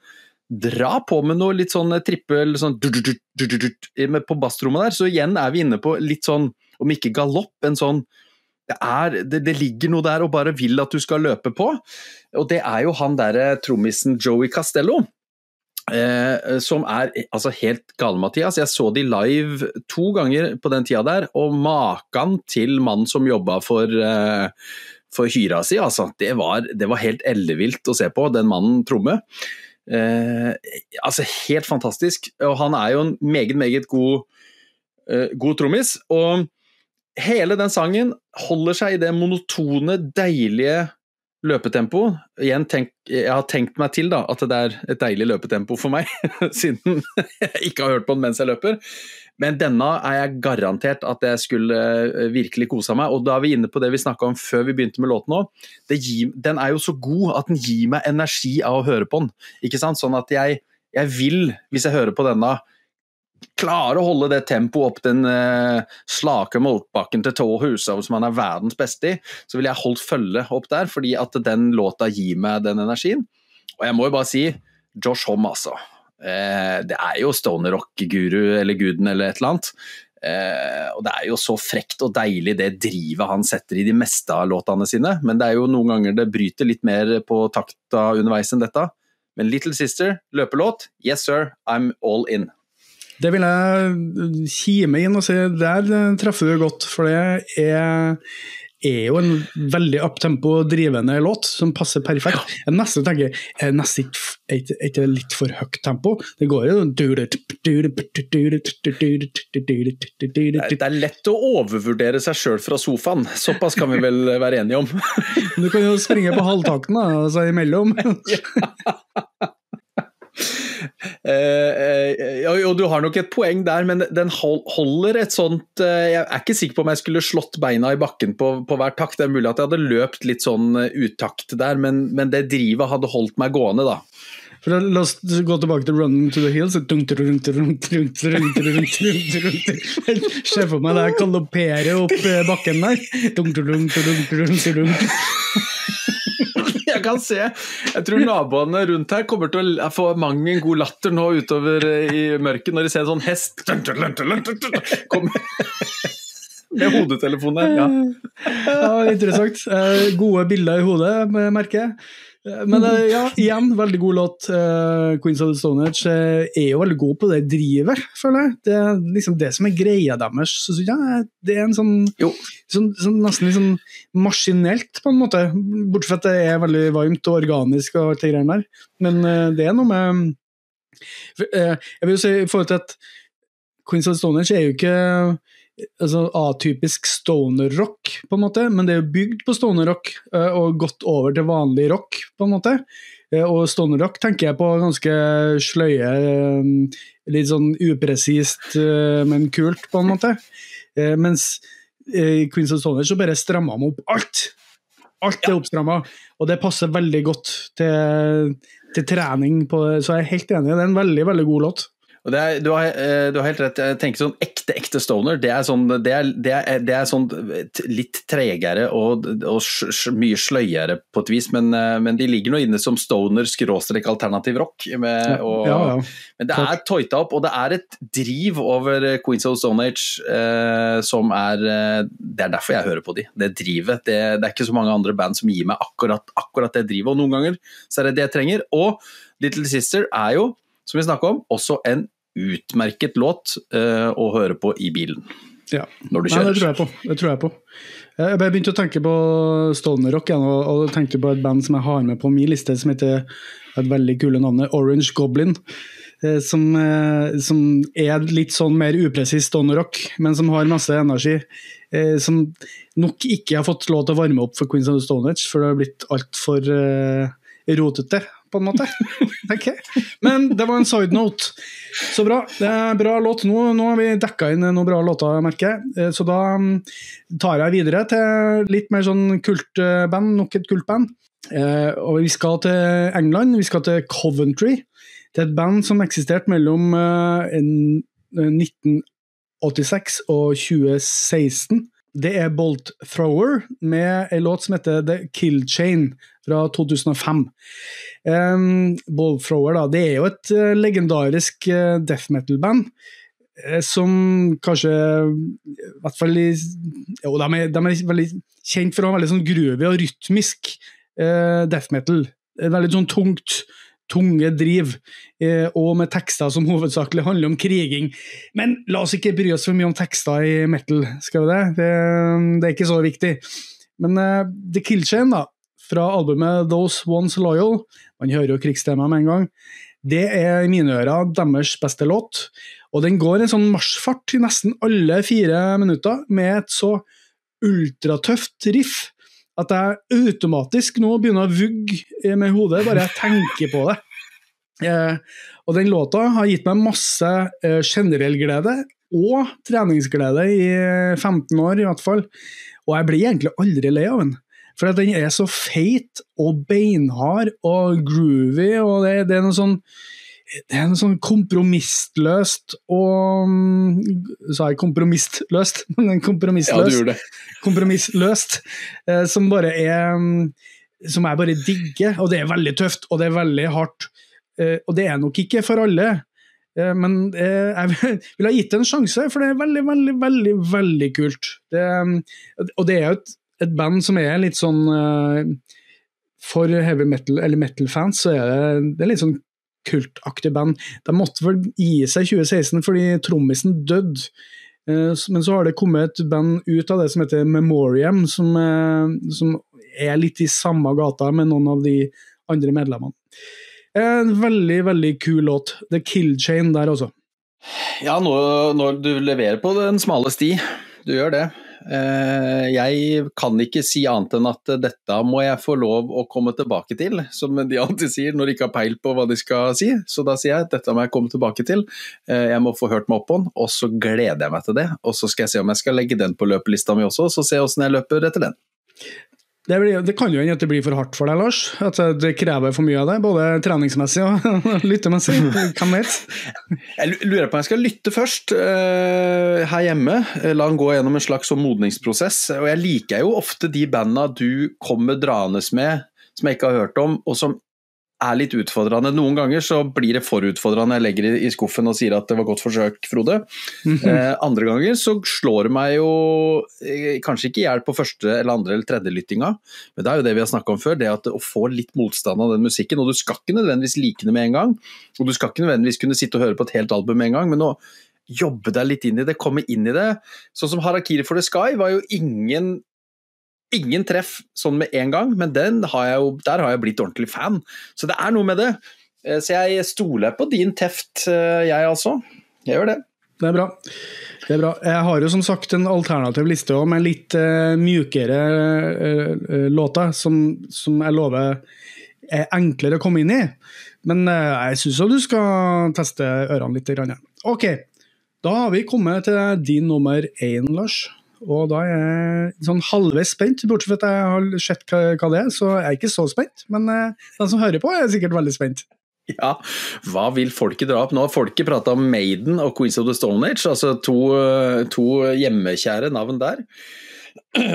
drar på med noe litt sånn trippel sånn på basstrommet der. Så igjen er vi inne på litt sånn, om ikke galopp, en sånn det, er, det, det, ligger noe der og bare vil at du skal løpe på. Og det er jo han derre trommisen Joey Castello. Eh, som er altså helt gale, Mathias. Jeg så de live to ganger på den tida der, og maken til mann som jobba for, eh, for hyra si, altså. Det var, det var helt ellevilt å se på, den mannen tromme. Eh, altså helt fantastisk. Og han er jo en meget, meget god, eh, god trommis. Og hele den sangen holder seg i det monotone, deilige løpetempo. Igjen, tenk, jeg har tenkt meg til da, at det er et deilig løpetempo for meg, siden jeg ikke har hørt på den mens jeg løper. Men denne er jeg garantert at jeg skulle eh, virkelig kosa meg. Og da er vi inne på det vi snakka om før vi begynte med låten òg. Den er jo så god at den gir meg energi av å høre på den. Ikke sant? Sånn at jeg, jeg vil, hvis jeg hører på denne, klare å holde det tempoet opp den uh, slake motbakken til Tåhuset som han er verdens beste i, så ville jeg holdt følge opp der, fordi at den låta gir meg den energien. Og jeg må jo bare si Josh Homme, altså. Eh, det er jo stoner rock-guru eller guden eller et eller annet. Eh, og det er jo så frekt og deilig det drivet han setter i de meste av låtene sine. Men det er jo noen ganger det bryter litt mer på takta underveis enn dette. Men Little Sister, løpelåt, yes sir, I'm all in.
Det vil jeg kime inn og si, der treffer du godt. For det er er jo en veldig uptempo drivende låt som passer perfekt. Jeg nesten tenker er nesten ikke, litt for høyt tempo. Det går jo
Det er lett å overvurdere seg sjøl fra sofaen, såpass kan vi vel være enige om.
Du kan jo springe på halvtakten da, altså imellom.
Uh, uh, og du har nok et poeng der, men den holder et sånt uh, Jeg er ikke sikker på om jeg skulle slått beina i bakken på, på hver takt. Det er mulig at jeg hadde løpt litt sånn utakt der, men, men, det drivet hadde holdt meg gående, da.
For La oss gå tilbake til 'Running to the Hills'. Se for meg deg galoppere opp bakken der
jeg kan se. Jeg tror naboene rundt her kommer til å få mang en god latter nå utover eh, i mørket når de ser en sånn hest Kommer med hodetelefonen. Ja.
ja, interessant. Eh, gode bilder i hodet, merker jeg. Men eh, ja, igjen, veldig god låt. Uh, Queens of the Stone Age uh, er jo veldig god på det drivet, føler jeg. Det er liksom det som er greia deres. Så, ja, det er en sånn, sånn, sånn nesten litt sånn maskinelt, på en måte. Bortsett fra at det er veldig varmt og organisk og alt det greiene der. Men det er noe med Jeg vil jo si i forhold til at Queens of the Stone Age er jo ikke altså, atypisk stoner-rock, på en måte, men det er jo bygd på stoner-rock eh, og gått over til vanlig rock, på en måte. Eh, og stoner-rock tenker jeg på ganske sløye, eh, litt sånn upresist, men kult, på en måte. Mens i Queens of Stoner så bare stramma de opp alt. Alt er oppstramma, og det passer veldig godt til, til trening. På, så jeg er helt enig, det er en veldig, veldig god låt.
Er, du, har, du, har, helt rett. Jeg tenker sånn ekte, ekte stoner, det er sånn, det er, det er, det sånn litt tregere og, og mye sløyere på et vis, men, eh, men, de ligger nå inne som stoner skråstrek alternativ rock. Med, og, ja, ja. Men det er toita opp, og det er et driv over Queens of Stone Age eh, som er eh, Det er derfor jeg hører på de. Det drivet. Det, det, er ikke så mange andre band som gir meg akkurat, akkurat det drivet, og noen ganger så er det det jeg trenger. Og Little Sister er jo som vi snakka om, også en utmerket låt uh, å høre på i bilen.
Ja, når du kjører. Nei, det tror jeg på. Det tror jeg på. Jeg begynte å tenke på Stoner Rock igjen, og, og tenkte på et band som jeg har med på min liste, som heter et veldig kule navnet Orange Goblin. Eh, som, eh, som, er litt sånn mer upresis Stoner Rock, men som har masse energi. Eh, som nok ikke har fått lov til å varme opp for Queens of the Stone Age, for det har blitt altfor eh, rotete på en måte. okay. Men det var en side note. Så bra. Det er bra låt. Nå, nå har vi dekka inn noen bra låter, merker jeg. Eh, så da mm, tar jeg videre til litt mer sånn kultband. Nok et kultband. Eh, og vi skal til England. Vi skal til Coventry. Det er et band som eksisterte mellom 1986 eh, og 2016. Det er Bolt Thrower med en låt som heter The Kill Chain fra 2005. Um, Bolt Thrower da, det er jo et uh, legendarisk uh, death metal-band. Uh, som kanskje i hvert fall Jo, de er, de er, veldig kjent for å ha veldig sånn groovy og rytmisk death metal. Veldig sånn tungt tunge driv, eh, og med tekster som hovedsakelig handler om kriging. Men la oss ikke bry oss for mye om tekster i metal, skal vi det? Det, det er ikke så viktig. Men uh, The Killchain, da, fra albumet Those Ones Loyal, man hører jo krigstema med en gang, det er i mine ører deres beste låt. Og den går en sånn marsjfart i nesten alle fire minutter, med et så ultratøft riff at jeg automatisk nå begynner å vugge med hodet, bare jeg tenker på det. Eh, og den låta har gitt meg masse eh, generell glede, og treningsglede i 15 år, i hvert fall. Og jeg blir egentlig aldri lei av den. For den er så feit og beinhard og groovy, og det, det er noe sånn det er noe sånn kompromissløst og Sa jeg kompromissløst? Men kompromissløst. Ja, du gjorde det. Kompromissløst, eh, som bare er Som jeg bare digger. Og det er veldig tøft, og det er veldig hardt. Eh, og det er nok ikke for alle. Eh, men jeg vil ha gitt det en sjanse, for det er veldig, veldig, veldig veldig kult. Det, og det er jo et, et, band som er litt sånn For heavy metal, eller metal-fans, så er det, det er litt sånn kultaktig band. De måtte vel gi seg i 2016 fordi trommisen døde. Eh, men så har det kommet et band ut av det som heter Memoriam, som, eh, som er litt i samme gata med noen av de andre medlemmene. En veldig, veldig kul låt. The Kill Chain der også.
Ja, når, når du leverer på den smale sti, du gjør det. Eh, jeg kan ikke si annet enn at dette må jeg få lov å komme tilbake til, som de alltid sier når de ikke har peil på hva de skal si. Så da sier jeg dette må jeg komme tilbake til. Eh, jeg må få hørt meg opp på den, og så gleder jeg meg til det. Og så skal jeg se om jeg skal legge den på løpelista mi også, og så se åssen jeg løper etter den.
Det, blir, det, kan jo hende at det blir for hardt for deg, Lars. At det krever for mye av deg, både treningsmessig og lyttemessig. Hvem vet?
Jeg lurer på om jeg skal lytte først, uh, her hjemme. La han gå gjennom en slags sånn modningsprosess. Og jeg liker jo ofte de banda du kommer draende med, som jeg ikke har hørt om, og som er litt utfordrende. Noen ganger så blir det for utfordrende. Jeg legger det i skuffen og sier at det var godt forsøk, Frode. Mm -hmm. eh, andre ganger så slår det meg jo eh, kanskje ikke i hjel på første eller andre eller tredje lyttinga, men det er jo det vi har snakka om før. Det at å få litt motstand av den musikken. Og du skal ikke nødvendigvis like det med en gang. Og du skal ikke nødvendigvis kunne sitte og høre på et helt album med en gang, men å jobbe deg litt inn i det, komme inn i det. Sånn som Harakiri for the Sky var jo ingen ingen treff sånn med en gang, men har jo, der har jeg blitt ordentlig fan. Så det er noe med det. Eh, så jeg stoler på din teft, eh, jeg altså. Jeg gjør det.
Det er bra. Det er bra. Jeg har jo som sagt en alternativ liste òg, med litt uh, mjukere uh, låter, som, som, jeg lover er enklere å komme inn i. Men uh, jeg syns du skal teste ørene litt. Ok, da har vi kommet til din nummer én, Lars. Og da er jeg sånn halvveis spent, bortsett fra at jeg har sett hva, hva, det er. Så jeg er ikke så spent, men uh, den som hører på, er sikkert veldig spent.
Ja, hva vil folket dra opp? Nå folket prata om Maiden og Queens of the Stone Age, altså to, to hjemmekjære navn der.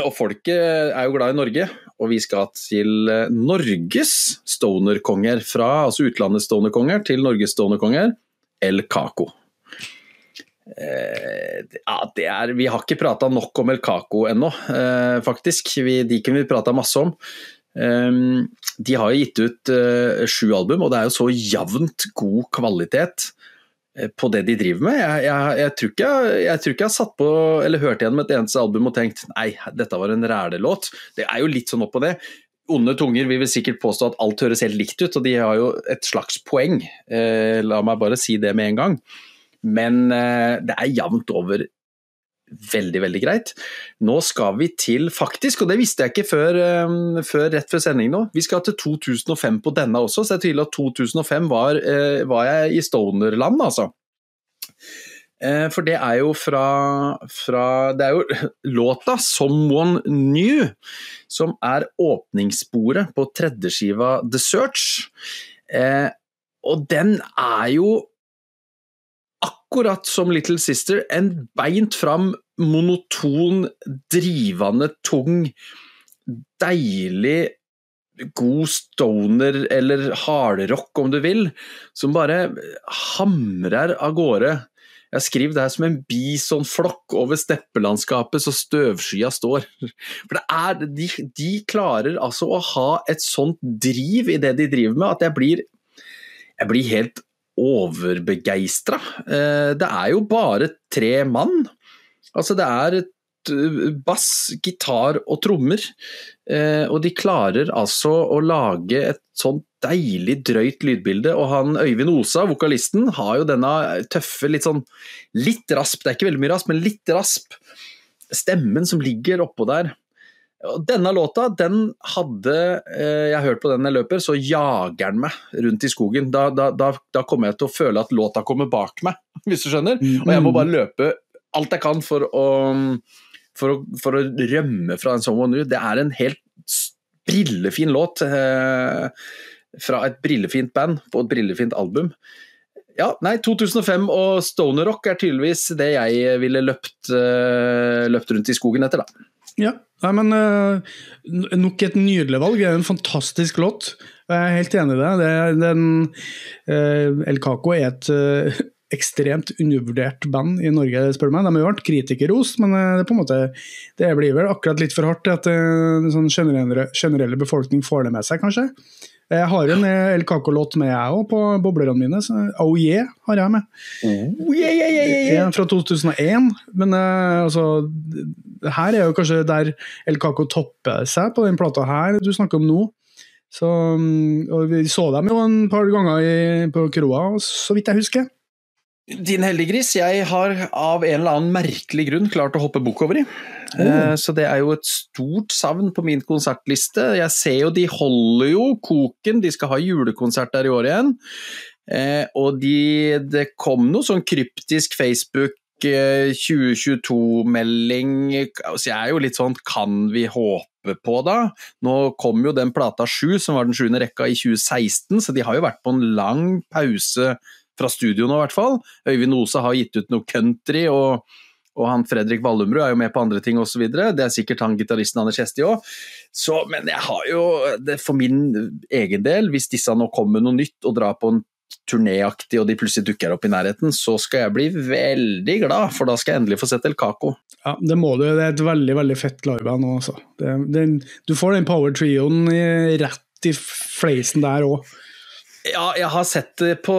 Og folket er jo glad i Norge, og vi skal til eh, Norges stonerkonger. Fra altså utlandets stonerkonger til Norges stonerkonger, El Caco. Eh, ja, det er, vi har ikke prata nok om El Caco ennå, eh, faktisk. Vi, de kunne vi prata masse om. Um, de har jo gitt ut sju album, og det er jo så jevnt god kvalitet på det de driver med. Jeg, jeg, jeg, tror ikke jeg, tror ikke jeg har satt på eller hørt igjennom et eneste album og tenkt nei, dette var en rælelåt. Det er jo litt sånn opp på det. Onde tunger vil vel sikkert påstå at alt høres helt likt ut, og de har jo et slags poeng. La meg bare si det med en gang. Men eh, det er jevnt over veldig, veldig greit. Nå skal vi til, faktisk, og det visste jeg ikke før, eh, før rett før sending nå, vi skal til 2005 på denne også, så jeg tviler at 2005 var, eh, var jeg i Stonerland, altså. For det er jo fra, fra, Det er jo låta 'Someone New' som er åpningssporet på tredjeskiva The Search. og den er jo akkurat som Little Sister, en beint fram, monoton, drivende, tung, deilig god stoner eller hardrock, om du vil, som bare hamrer av gårde. Jeg skriver det her som en bisonflokk over steppelandskapet så støvskya står. For det er, de, de, klarer altså å ha et sånt driv i det de driver med, at jeg blir, jeg blir helt overbegeistra. Eh, det er jo bare tre mann. Altså, det er eh, bass, gitar og trommer. Eh, og de klarer altså å lage et sånt deilig drøyt lydbilde. Og han Øyvind Osa, vokalisten, har jo denne tøffe, litt sånn litt rasp, det er ikke veldig mye rasp, men litt rasp. Stemmen som ligger oppå der. Denne låta den hadde eh, jeg hørt på den jeg løper, så jager den meg rundt i skogen. Da, da, da, da, kommer jeg til å føle at låta kommer bak meg, hvis du skjønner. Og jeg må bare løpe alt jeg kan for å, for å, for å rømme fra en Someone New. Det er en helt brillefin låt eh, fra et brillefint band på et brillefint album. Ja, nei, 2005 og stoner rock er tydeligvis det jeg ville løpt, uh, løpt rundt i skogen etter, da.
Ja, nei, men uh, nok et nydelig valg. Det er en fantastisk låt. Jeg er helt enig i det. det den, uh, El Caco er et ekstremt undervurdert band i Norge, spør du meg. De har jo vært kritikerrost, men det, på en måte, det blir vel akkurat litt for hardt at den sånn generelle, generelle befolkning får det med seg, kanskje. Jeg har en El Caco-låt med, jeg òg, på boblerne mine. Så oh yeah har jeg med.
Oh, yeah, yeah, yeah, yeah.
Fra 2001. Men uh, altså Her er jo kanskje der El Caco topper seg, på den plata her du snakker om nå. Så, mm, og Vi så dem jo en par ganger i, på kroa, så vidt jeg husker.
Din heldiggris, jeg har av en eller annen merkelig grunn klart å hoppe bukk over i. Oh. Så det er jo et stort savn på min konsertliste. Jeg ser jo de holder jo koken, de skal ha julekonsert der i år igjen. Eh, og de, det kom noe sånn kryptisk Facebook 2022-melding Så altså Jeg er jo litt sånn Kan vi håpe på, da? Nå kom jo den plata sju, som var den sjuende rekka, i 2016, så de har jo vært på en lang pause fra studio nå, i hvert fall. Øyvind Ose har gitt ut noe country, og, og han Fredrik Wallumrud er jo med på andre ting osv. Det er sikkert han gitaristen Anders Kjesti òg. Men jeg har jo, for min egen del, hvis disse nå kommer med noe nytt og drar på en turnéaktig og de plutselig dukker opp i nærheten, så skal jeg bli veldig glad, for da skal jeg endelig få sett El Caco.
Ja, det må du. Det er et veldig veldig fett liveband nå, altså. du får den power trioen rett i fleisen der òg.
Ja, jeg har sett det på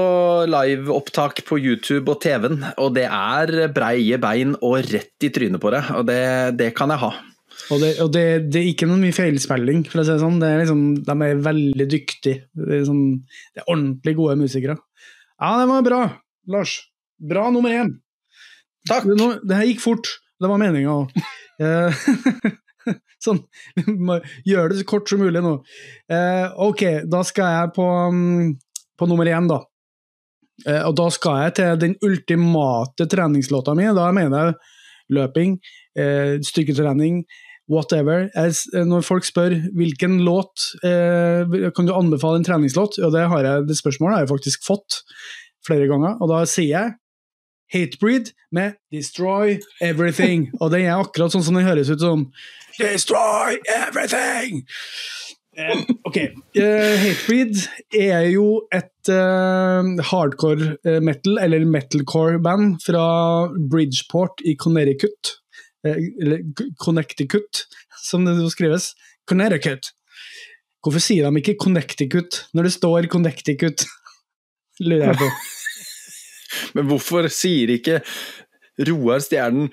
liveopptak på YouTube og TV-en, og det er breie bein og rett i trynet på det, og det, det kan jeg ha.
Og, det, og det, det, er ikke noe mye feilspilling, for å si det sånn. Det er liksom, de er veldig dyktige. Det er, liksom, det er ordentlig gode musikere. Ja, det var bra, Lars. Bra nummer én.
Takk.
Det, det her gikk fort. Det var meninga òg. sånn, gjør det så kort som mulig nå. Eh, ok, da skal jeg på, mm, på nummer én, da. Eh, og da skal jeg til den ultimate treningslåta mi. Da mener jeg løping, eh, styrketrening, whatever. Jeg, når folk spør hvilken låt eh, kan du anbefale en treningslåt, og det, har jeg, det spørsmålet har jeg faktisk fått flere ganger, og da sier jeg Hatebreed med 'Destroy Everything'. Og den er akkurat sånn som den høres ut som. Destroy everything! Uh, ok. Uh, Hatebreed er jo et uh, hardcore metal, eller metalcore-band fra Bridgeport i Connecticut. eller Connecticut, som det skrives. Connecticut. Hvorfor sier de ikke Connecticut når det står Connecticut? Lurer jeg på.
Men hvorfor sier ikke Roar Stjernen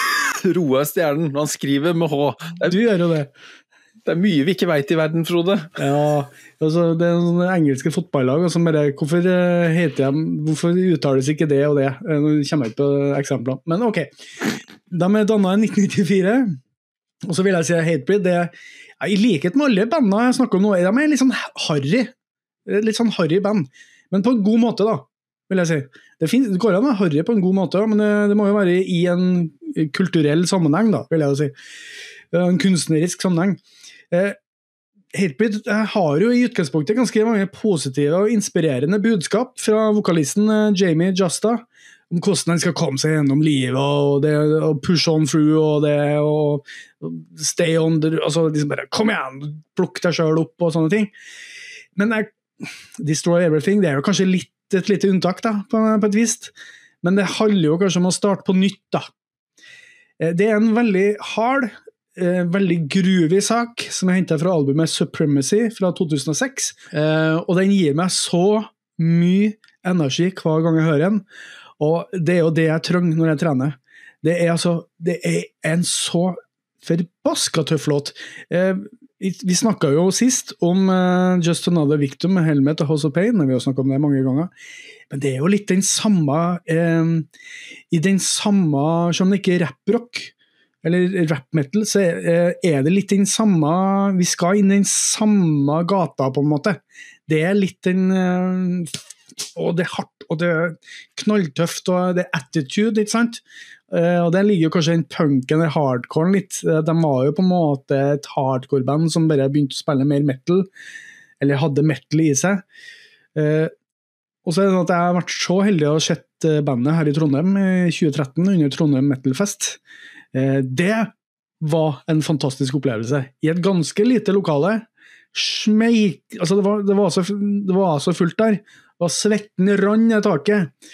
Roar Stjernen når han skriver med H?
Er, du gjør jo det.
Det er mye vi ikke veit i verden, Frode.
Ja, altså det er sånne engelske fotballag som bare Hvorfor eh, heter de Hvorfor uttales ikke det og det? Eh, nå kommer jeg ikke på eksempler. Men ok. De er danna i 1994, og så vil jeg si Hatebreed det I likhet med alle bandene jeg snakker om nå, de er litt sånn harry. Litt sånn harry band. Men på en god måte, da vil jeg si. Det, finnes, det går an å være harry på en god måte, men det, det, må jo være i en kulturell sammenheng, da, vil jeg si. En kunstnerisk sammenheng. Eh, Hatebreed har jo i utgangspunktet ganske mange positive og inspirerende budskap fra vokalisten eh, Jamie Justa om hvordan han skal komme seg gjennom livet og, det, og push on through og det og stay on the, altså liksom bare Kom igjen, plukk deg sjøl opp og sånne ting. Men jeg, Destroy Everything det er jo kanskje litt et lite unntak, da, på, på, et vis. Men det handler jo kanskje om å starte på nytt, da. Eh, det er en veldig hard, eh, veldig groovy sak som er henta fra albumet Supremacy fra 2006. Eh, og den gir meg så mye energi hver gang jeg hører den. Og det er jo det jeg trenger når jeg trener. Det er altså Det er en så forbaska tøff låt. Vi snakka jo sist om uh, Just Another Victim med Helmet og House of Pain. Vi har snakka om det mange ganger. Men det er jo litt den samme uh, I den samme om det ikke er rapprock, eller rap metal, så er det litt den samme Vi skal inn i den samme gata, på en måte. Det er litt den Og det er hardt, og det er knalltøft, og det er attitude, ikke sant? Og Den ligger jo kanskje den punken eller hardcoren litt. De var jo på en måte et hardcore-band som bare begynte å spille mer metal, eller hadde metal i seg. Og så er det sånn at Jeg har vært så heldig å ha sett eh, bandet her i Trondheim i 2013 under Trondheim Metal Fest. Eh, det var en fantastisk opplevelse. I et ganske lite lokale. Smeik, altså det, var, det, var så, det var så fullt der. Og svetten rant i taket.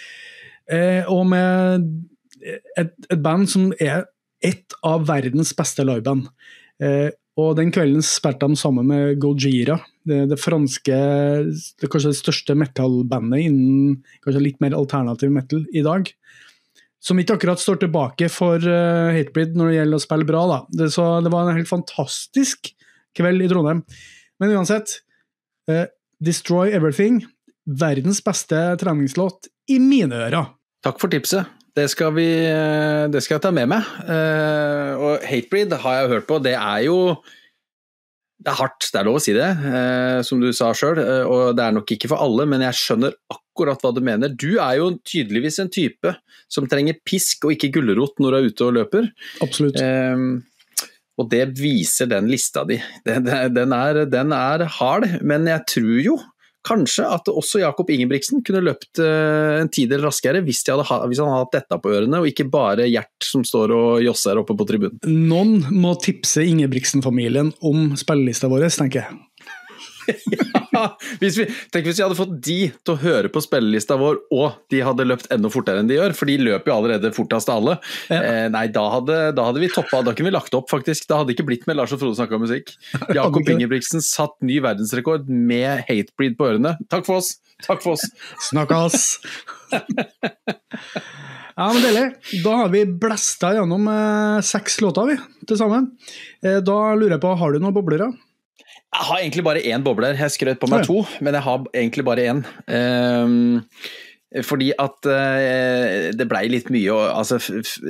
Eh, og med et, et, band som er et av verdens beste liveband. Og den kvelden spilte de sammen med Gojira, det, det franske det kanskje det største metal-bandet innen kanskje litt mer alternativ metal i dag. Som ikke akkurat står tilbake for uh, Hatebreed når det gjelder å spille bra. da. Det, så det var en helt fantastisk kveld i Trondheim. Men uansett, uh, Destroy Everything, verdens beste treningslåt i mine ører.
Takk for tipset. Det skal, vi, eh, det skal jeg ta med meg. Uh, og Hatebreed har jeg hørt på. Det er jo det er hardt, det er lov å si det, uh, som du sa sjøl. Og det er nok ikke for alle, men jeg skjønner akkurat hva du mener. Du er jo tydeligvis en type som trenger pisk og ikke gulrot når du er ute og løper.
Absolutt.
og det viser den lista di. Den, den, er, den er hard, men jeg tror jo Kanskje at også Jakob Ingebrigtsen kunne løpt uh, en tidel raskere hvis, hadde, hvis, han hadde hatt dette på ørene, og ikke bare Gjert som står og josser oppe på tribunen.
Noen må tipse Ingebrigtsen-familien om spillelista vår, tenker jeg.
ja, hvis vi, tenk hvis vi hadde fått de til å høre på spillelista vår, og de hadde løpt enda fortere enn de gjør, for de løper jo allerede fortest av alle. Ja. Eh, nei, da hadde, da hadde, vi toppa, da kunne vi lagt opp, faktisk. Da hadde det ikke blitt med Lars og Frode snakka musikk. Jakob Ingebrigtsen satt ny verdensrekord med hatebreed på ørene. Takk for oss! Takk for oss!
Snakkes! Ja, men Deilig. Da har vi blæsta gjennom eh, seks låter vi, til sammen. Eh, da lurer jeg på, har du noen boblere?
Jeg har egentlig bare én bobler. Jeg skrøt på meg to, men jeg har egentlig bare én. Um, fordi at uh, det blei litt mye altså,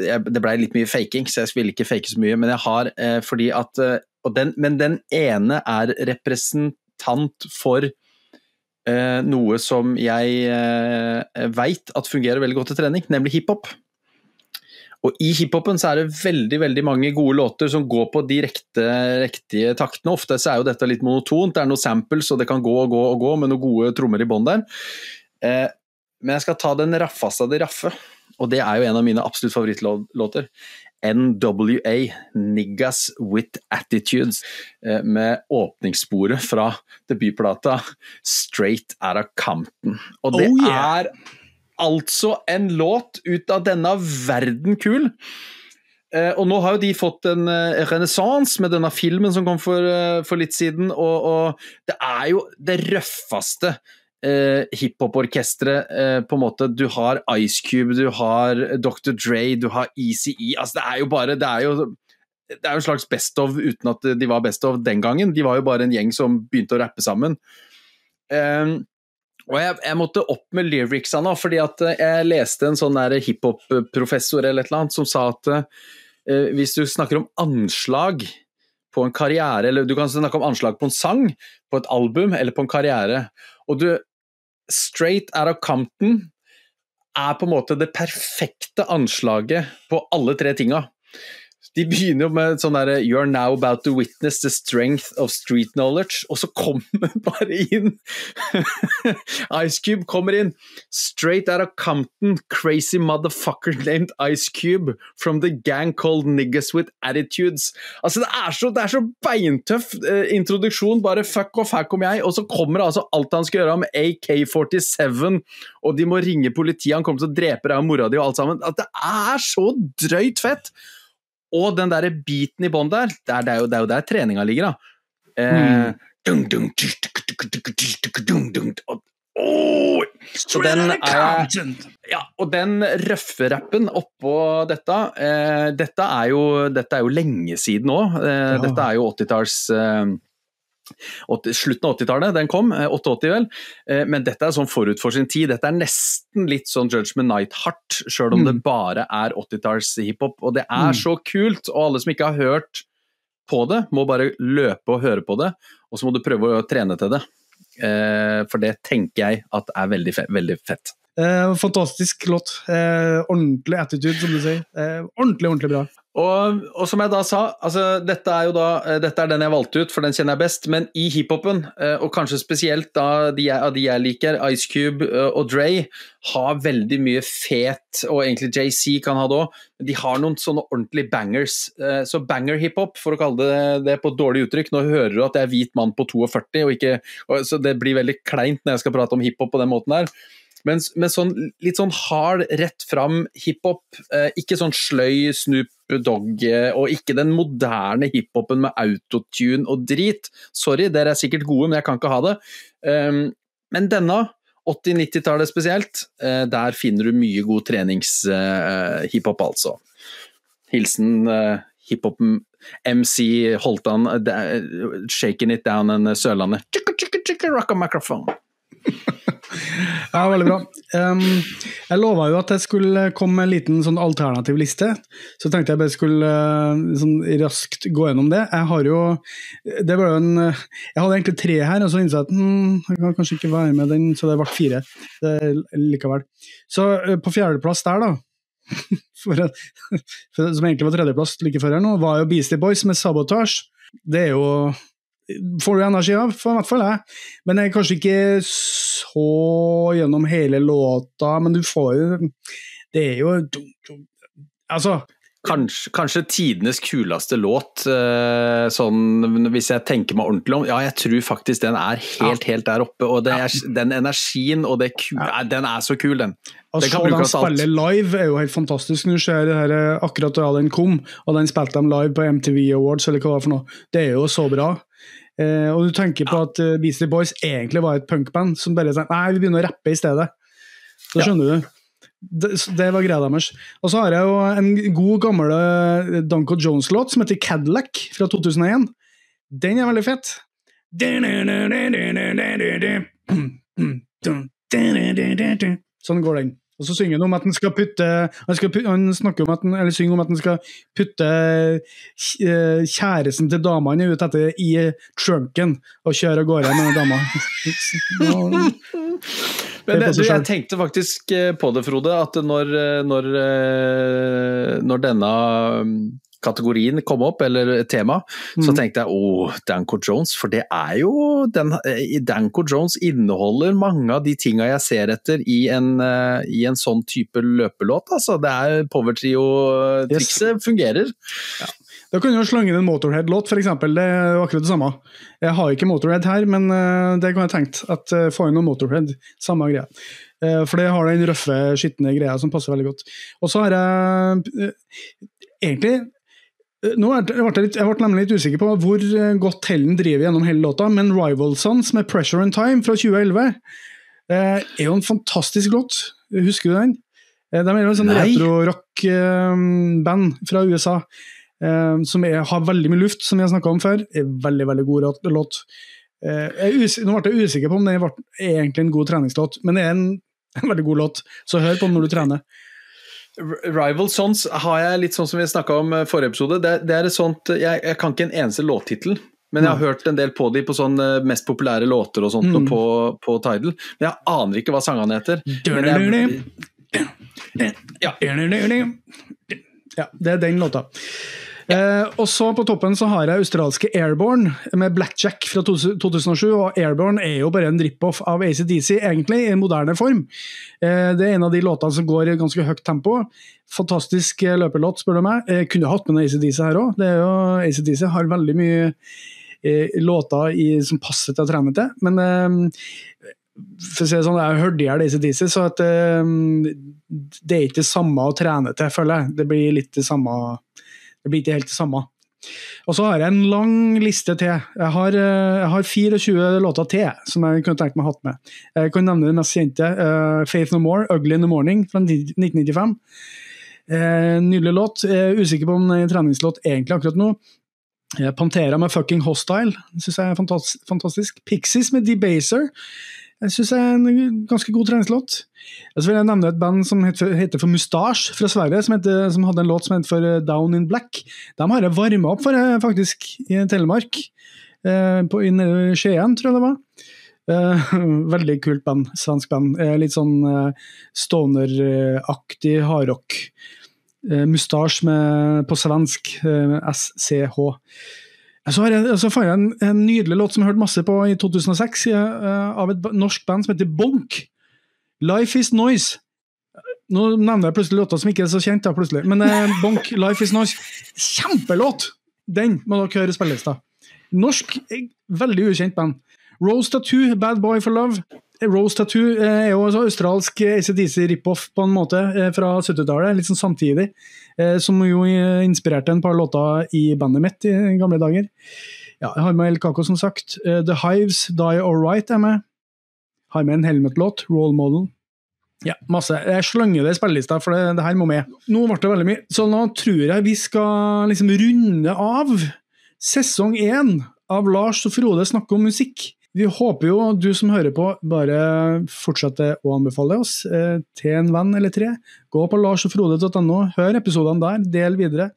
Det blei litt mye faking, så jeg ville ikke fake så mye. Men jeg har uh, fordi at uh, den, Men den ene er representant for noe som jeg uh, veit at fungerer veldig godt til trening, nemlig hiphop. Og i hiphopen så er det veldig veldig mange gode låter som går på de rekte, riktige taktene. Ofte så er jo dette litt monotont, det er noen samples og det kan gå og gå og gå med noen gode trommer i bånn der. Eh, men jeg skal ta den raffeste av de raffe, og det er jo en av mine absolutt favorittlåter. NWA, Niggas With Attitudes, eh, med åpningssporet fra debutplata Straight Outta Compton. Og det oh, yeah. er altså en låt ut av denne verden kul. Eh, og nå har jo de fått en eh, renessanse med denne filmen som kom for, eh, for litt siden, og, og, det er jo det røffeste eh, hiphop-orkesteret på en måte. Du har Ice Cube, du har Dr. Dre, du har ECE. Altså, det er jo bare Det er jo, det er jo en slags best of uten at de var best of den gangen. De var jo bare en gjeng som begynte å rappe sammen. Uh, og jeg, jeg, måtte opp med lyricsa nå, fordi at eh, jeg leste en sånn hiphop-professor eller eller som sa at uh, hvis du snakker om anslag på en karriere, eller du kan snakke om anslag på en sang, på et album eller på en karriere, og du Straight out of Compton er på en måte det perfekte anslaget på alle tre tinga. De begynner jo med sånn derre You're now about to witness the strength of street knowledge. Og så kommer bare inn Ice Cube kommer inn. Straight out of Compton, crazy motherfucker named Ice Cube from the gang called Niggas with Attitudes. Altså, det er så, det er så beintøff eh, introduksjon. Bare fuck off, her kommer jeg. Og så kommer altså alt han skal gjøre med AK-47, og de må ringe politiet, han kommer til å drepe deg og mora di og alt sammen. At det er så drøyt fett! Og den der biten i bånn der, det er, jo, det er jo der treninga ligger, da. Eh, Oh, så den er, ja, og den røffe rappen oppå dette eh, dette, er jo, dette er jo lenge siden nå. Eh, ja. Dette er jo 80-talls eh, slutten av 80-tallet, den kom, 88 vel, men dette er sånn forut for sin tid. Dette er nesten litt sånn Judgment Night-hardt, sjøl om mm. det bare er 80-talls hiphop. Og det er mm. så kult, og alle som ikke har hørt på det, må bare løpe og høre på det, og så må du prøve å trene til det. For det tenker jeg at er veldig, veldig fett.
Eh, fantastisk låt. Eh, ordentlig attitude, som du sier. Eh, ordentlig, ordentlig bra.
Og, og, som jeg da sa, altså, dette er jo da eh, dette er den jeg valgte ut, for den kjenner jeg best. Men i hiphopen, eh, og kanskje spesielt da de jeg, de jeg liker, Ice Cube eh, og Dre, har veldig mye fet, og egentlig JC kan ha det òg, de har noen sånne ordentlige bangers. Så banger-hiphop, for å kalle det det på et dårlig uttrykk, nå hører du at jeg er hvit mann på 42, og ikke, og, så det blir veldig kleint når jeg skal prate om hiphop på den måten her. Men, men sånn, litt sånn hard, rett fram hiphop. Eh, ikke sånn sløy Snoop Dogg, eh, og ikke den moderne hiphopen med autotune og drit. Sorry, dere er sikkert gode, men jeg kan ikke ha det. Um, men denne, 80-90-tallet spesielt, eh, der finner du mye god trenings-hiphop, uh, altså. Hilsen eh, hiphop-MC Holtan, shaking it down en Sørlandet. Chicka, chicka, chicka, rock a microphone.
Ja, veldig bra. Um, jeg lova jo at jeg skulle komme med en liten sånn alternativ liste. Så tenkte jeg bare skulle sånn raskt gå gjennom det. Jeg har jo det var en, Jeg hadde egentlig tre her, og så innså jeg at hm, jeg kan kanskje ikke være med den, så det ble fire det, likevel. Så uh, på fjerdeplass der, da, for, for, som egentlig var tredjeplass like før her nå, var jo Beastie Boys med 'Sabotage'. Det er jo får du energi av, for i hvert fall jeg. Men det er kanskje ikke så gjennom hele låta, men du får jo Det er jo Altså
Kanskje, kanskje, tidenes kuleste låt, uh, sånn hvis jeg tenker meg ordentlig om. Ja, jeg tror faktisk den er helt, helt der oppe. Og er, den energien og det kule den er så kul, den.
Og så den spille live er jo helt fantastisk. Nå ser det her, akkurat da den kom, og den spilte de live på MTV Awards, eller hva det var for noe. Det er jo så bra. Eh, og du tenker på at uh, Beastie Boys egentlig var et punkband som bare sa nei, vi begynner å rappe i stedet. Da skjønner ja. du. Det, det, var greia deres. Og så har jeg jo en god, gammel uh, Danko Jones-låt som heter Cadillac fra 2001. Den er veldig fett. Sånn går den. Og så synger han om at han skal putte Han, skal putte, han snakker om at han, eller synger om at han skal putte eh, kjæresten til damene ut etter i trunken og kjøre av gårde med dama.
Men det, du, jeg tenkte faktisk eh, på det, Frode, at når, eh, når, når denne kategorien kom opp, eller tema, mm. så tenkte jeg åh, Danko Jones, for det er jo den, Danco Danko Jones inneholder mange av de tinga jeg ser etter i en, uh, i en sånn type løpelåt. Altså. Det er powertrio-trikset yes. fungerer.
Ja. Da kan du jo slange inn en Motorhead-låt, f.eks. Det er jo akkurat det samme. Jeg har ikke Motorhead her, men uh, det kan jeg tenkt. At uh, Få inn noe Motorhead, samme greie. Uh, for det har den røffe, skitne greia som passer veldig godt. Og så har jeg egentlig Eh, nå ble jeg, litt, jeg ble nemlig litt usikker på hvor eh, godt Hellen driver gjennom hele låta, men Rival Sons med 'Pressure and Time' fra 2011 eh, er jo en fantastisk låt. Husker du den? Eh, de er jo en sånn retro-rock-band eh, fra USA eh, som er, har veldig mye luft, som vi har snakka om før. Er veldig, veldig god låt. nå ble jeg usikker på om det er egentlig en god treningslåt, men det er en, en veldig god låt, så hør på den når du trener.
Rival Sons har jeg litt sånn som vi snakka om eh, forrige episode. Det, det er et sånt, jeg, jeg, kan ikke en eneste låttittel, men jeg har hørt en del på de på sånn eh, mest populære låter og sånt mm. på, på Tidal. Men jeg aner ikke hva sangene heter. Jeg,
ja. ja, det er den låta. Eh, og så På toppen så har jeg australske Airborne med Blackjack fra 2007. og Airborne er jo bare en drip-off av ACDC, egentlig, i en moderne form. Eh, det er en av de låtene som går i ganske høyt tempo. Fantastisk løpelåt, spør du meg. Jeg kunne hatt med noe ACDC her òg. ACDC har veldig mye eh, låter i, som passer til å trene til. Men eh, for å si det sånn, jeg hørte i hjel ACDC, så at, um, det er ikke det samme å trene til, føler jeg. Det blir litt det samme det blir ikke helt det samme. Og så har jeg en lang liste til. Jeg har, eh, jeg har 24 låter til som jeg kunne tenkt meg å ha med. Jeg kan nevne den mest kjente. Uh, 'Faith No More', 'Ugly In The Morning' fra 1995. Uh, nydelig låt. Jeg er usikker på om det er en treningslåt egentlig akkurat nå. Pantera med fucking Hostile syns jeg er fantastisk. Pixies med Debaser jeg syns er en ganske god treningslåt. Så vil jeg nevne et band som heter, for Mustache fra Sverige, som, heter, som, hadde en låt som heter for eh, Down in Black. De har jeg varma opp for, eh, faktisk, i Telemark. Eh, på, I Skien, tror jeg det var. Veldig kult band. Svensk band. Litt sånn stoner-aktig hardrock. Eh, Mustache på svensk. SCH. Så, har jeg, så fant jeg en, en, nydelig låt som jeg hørte masse på i 2006, uh, av et norsk band som heter Bonk. 'Life Is Noise'. Nå nevner jeg plutselig låter som ikke er så kjent, da, plutselig. men uh, Bonk, 'Life Is Noise'. Kjempelåt! Den må dere høre spilles, da. Norsk, veldig ukjent band. Rose Tattoo, 'Bad Boy for Love'. Rose Tattoo eh, er jo også australsk ACDC rip-off på en måte fra 70-tallet, litt sånn samtidig. Eh, som jo inspirerte en par låter i bandet mitt i gamle dager. Ja, jeg har med El Caco, som sagt. Eh, The Hives, Die Alright er med. Har med en Helmet-låt, Role Model. Ja, masse. Jeg slenger det i spillelista, for det, det, her må med. Nå ble det veldig mye, så nå tror jeg vi skal liksom runde av sesong én av Lars og Frode snakke om musikk. Vi håper jo du som hører på, bare fortsetter å anbefale oss eh, til en venn eller tre. Gå på larsogfrode.no, hør episodene der, del videre.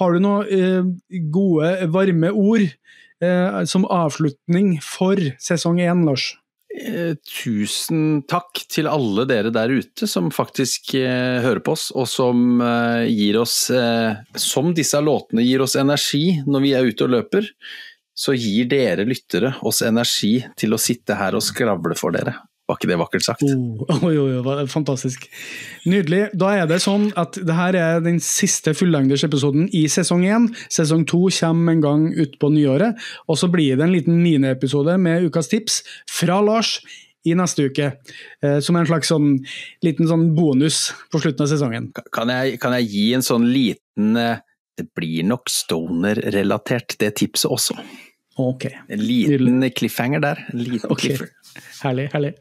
Har du noen eh, gode, varme ord eh, som avslutning for sesong én, Lars?
Eh, tusen takk til alle dere der ute som faktisk eh, hører på oss, og som eh, gir oss, som disse låtene gir oss energi når vi er ute og løper så gir dere lyttere oss energi til å sitte her og skravle for dere. Var ikke det vakkert sagt?
Oh, oi, oi, oi, fantastisk. Nydelig. Da er det sånn at det her er den siste fullengdersepisoden i sesong én. Sesong to kommer en gang utpå nyåret, og så blir det en liten miniepisode med ukas tips fra Lars i neste uke. Eh, som en slags sånn, liten sånn bonus på slutten av sesongen.
Kan jeg, kan jeg gi en sånn liten eh det blir nok stoner-relatert, det tipset også.
Ok.
En liten cliffhanger der. En liten okay. cliffhanger.
Herlig, herlig.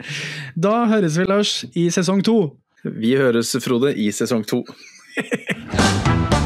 Da høres vi, Lars, i sesong to.
Vi høres, Frode, i sesong to.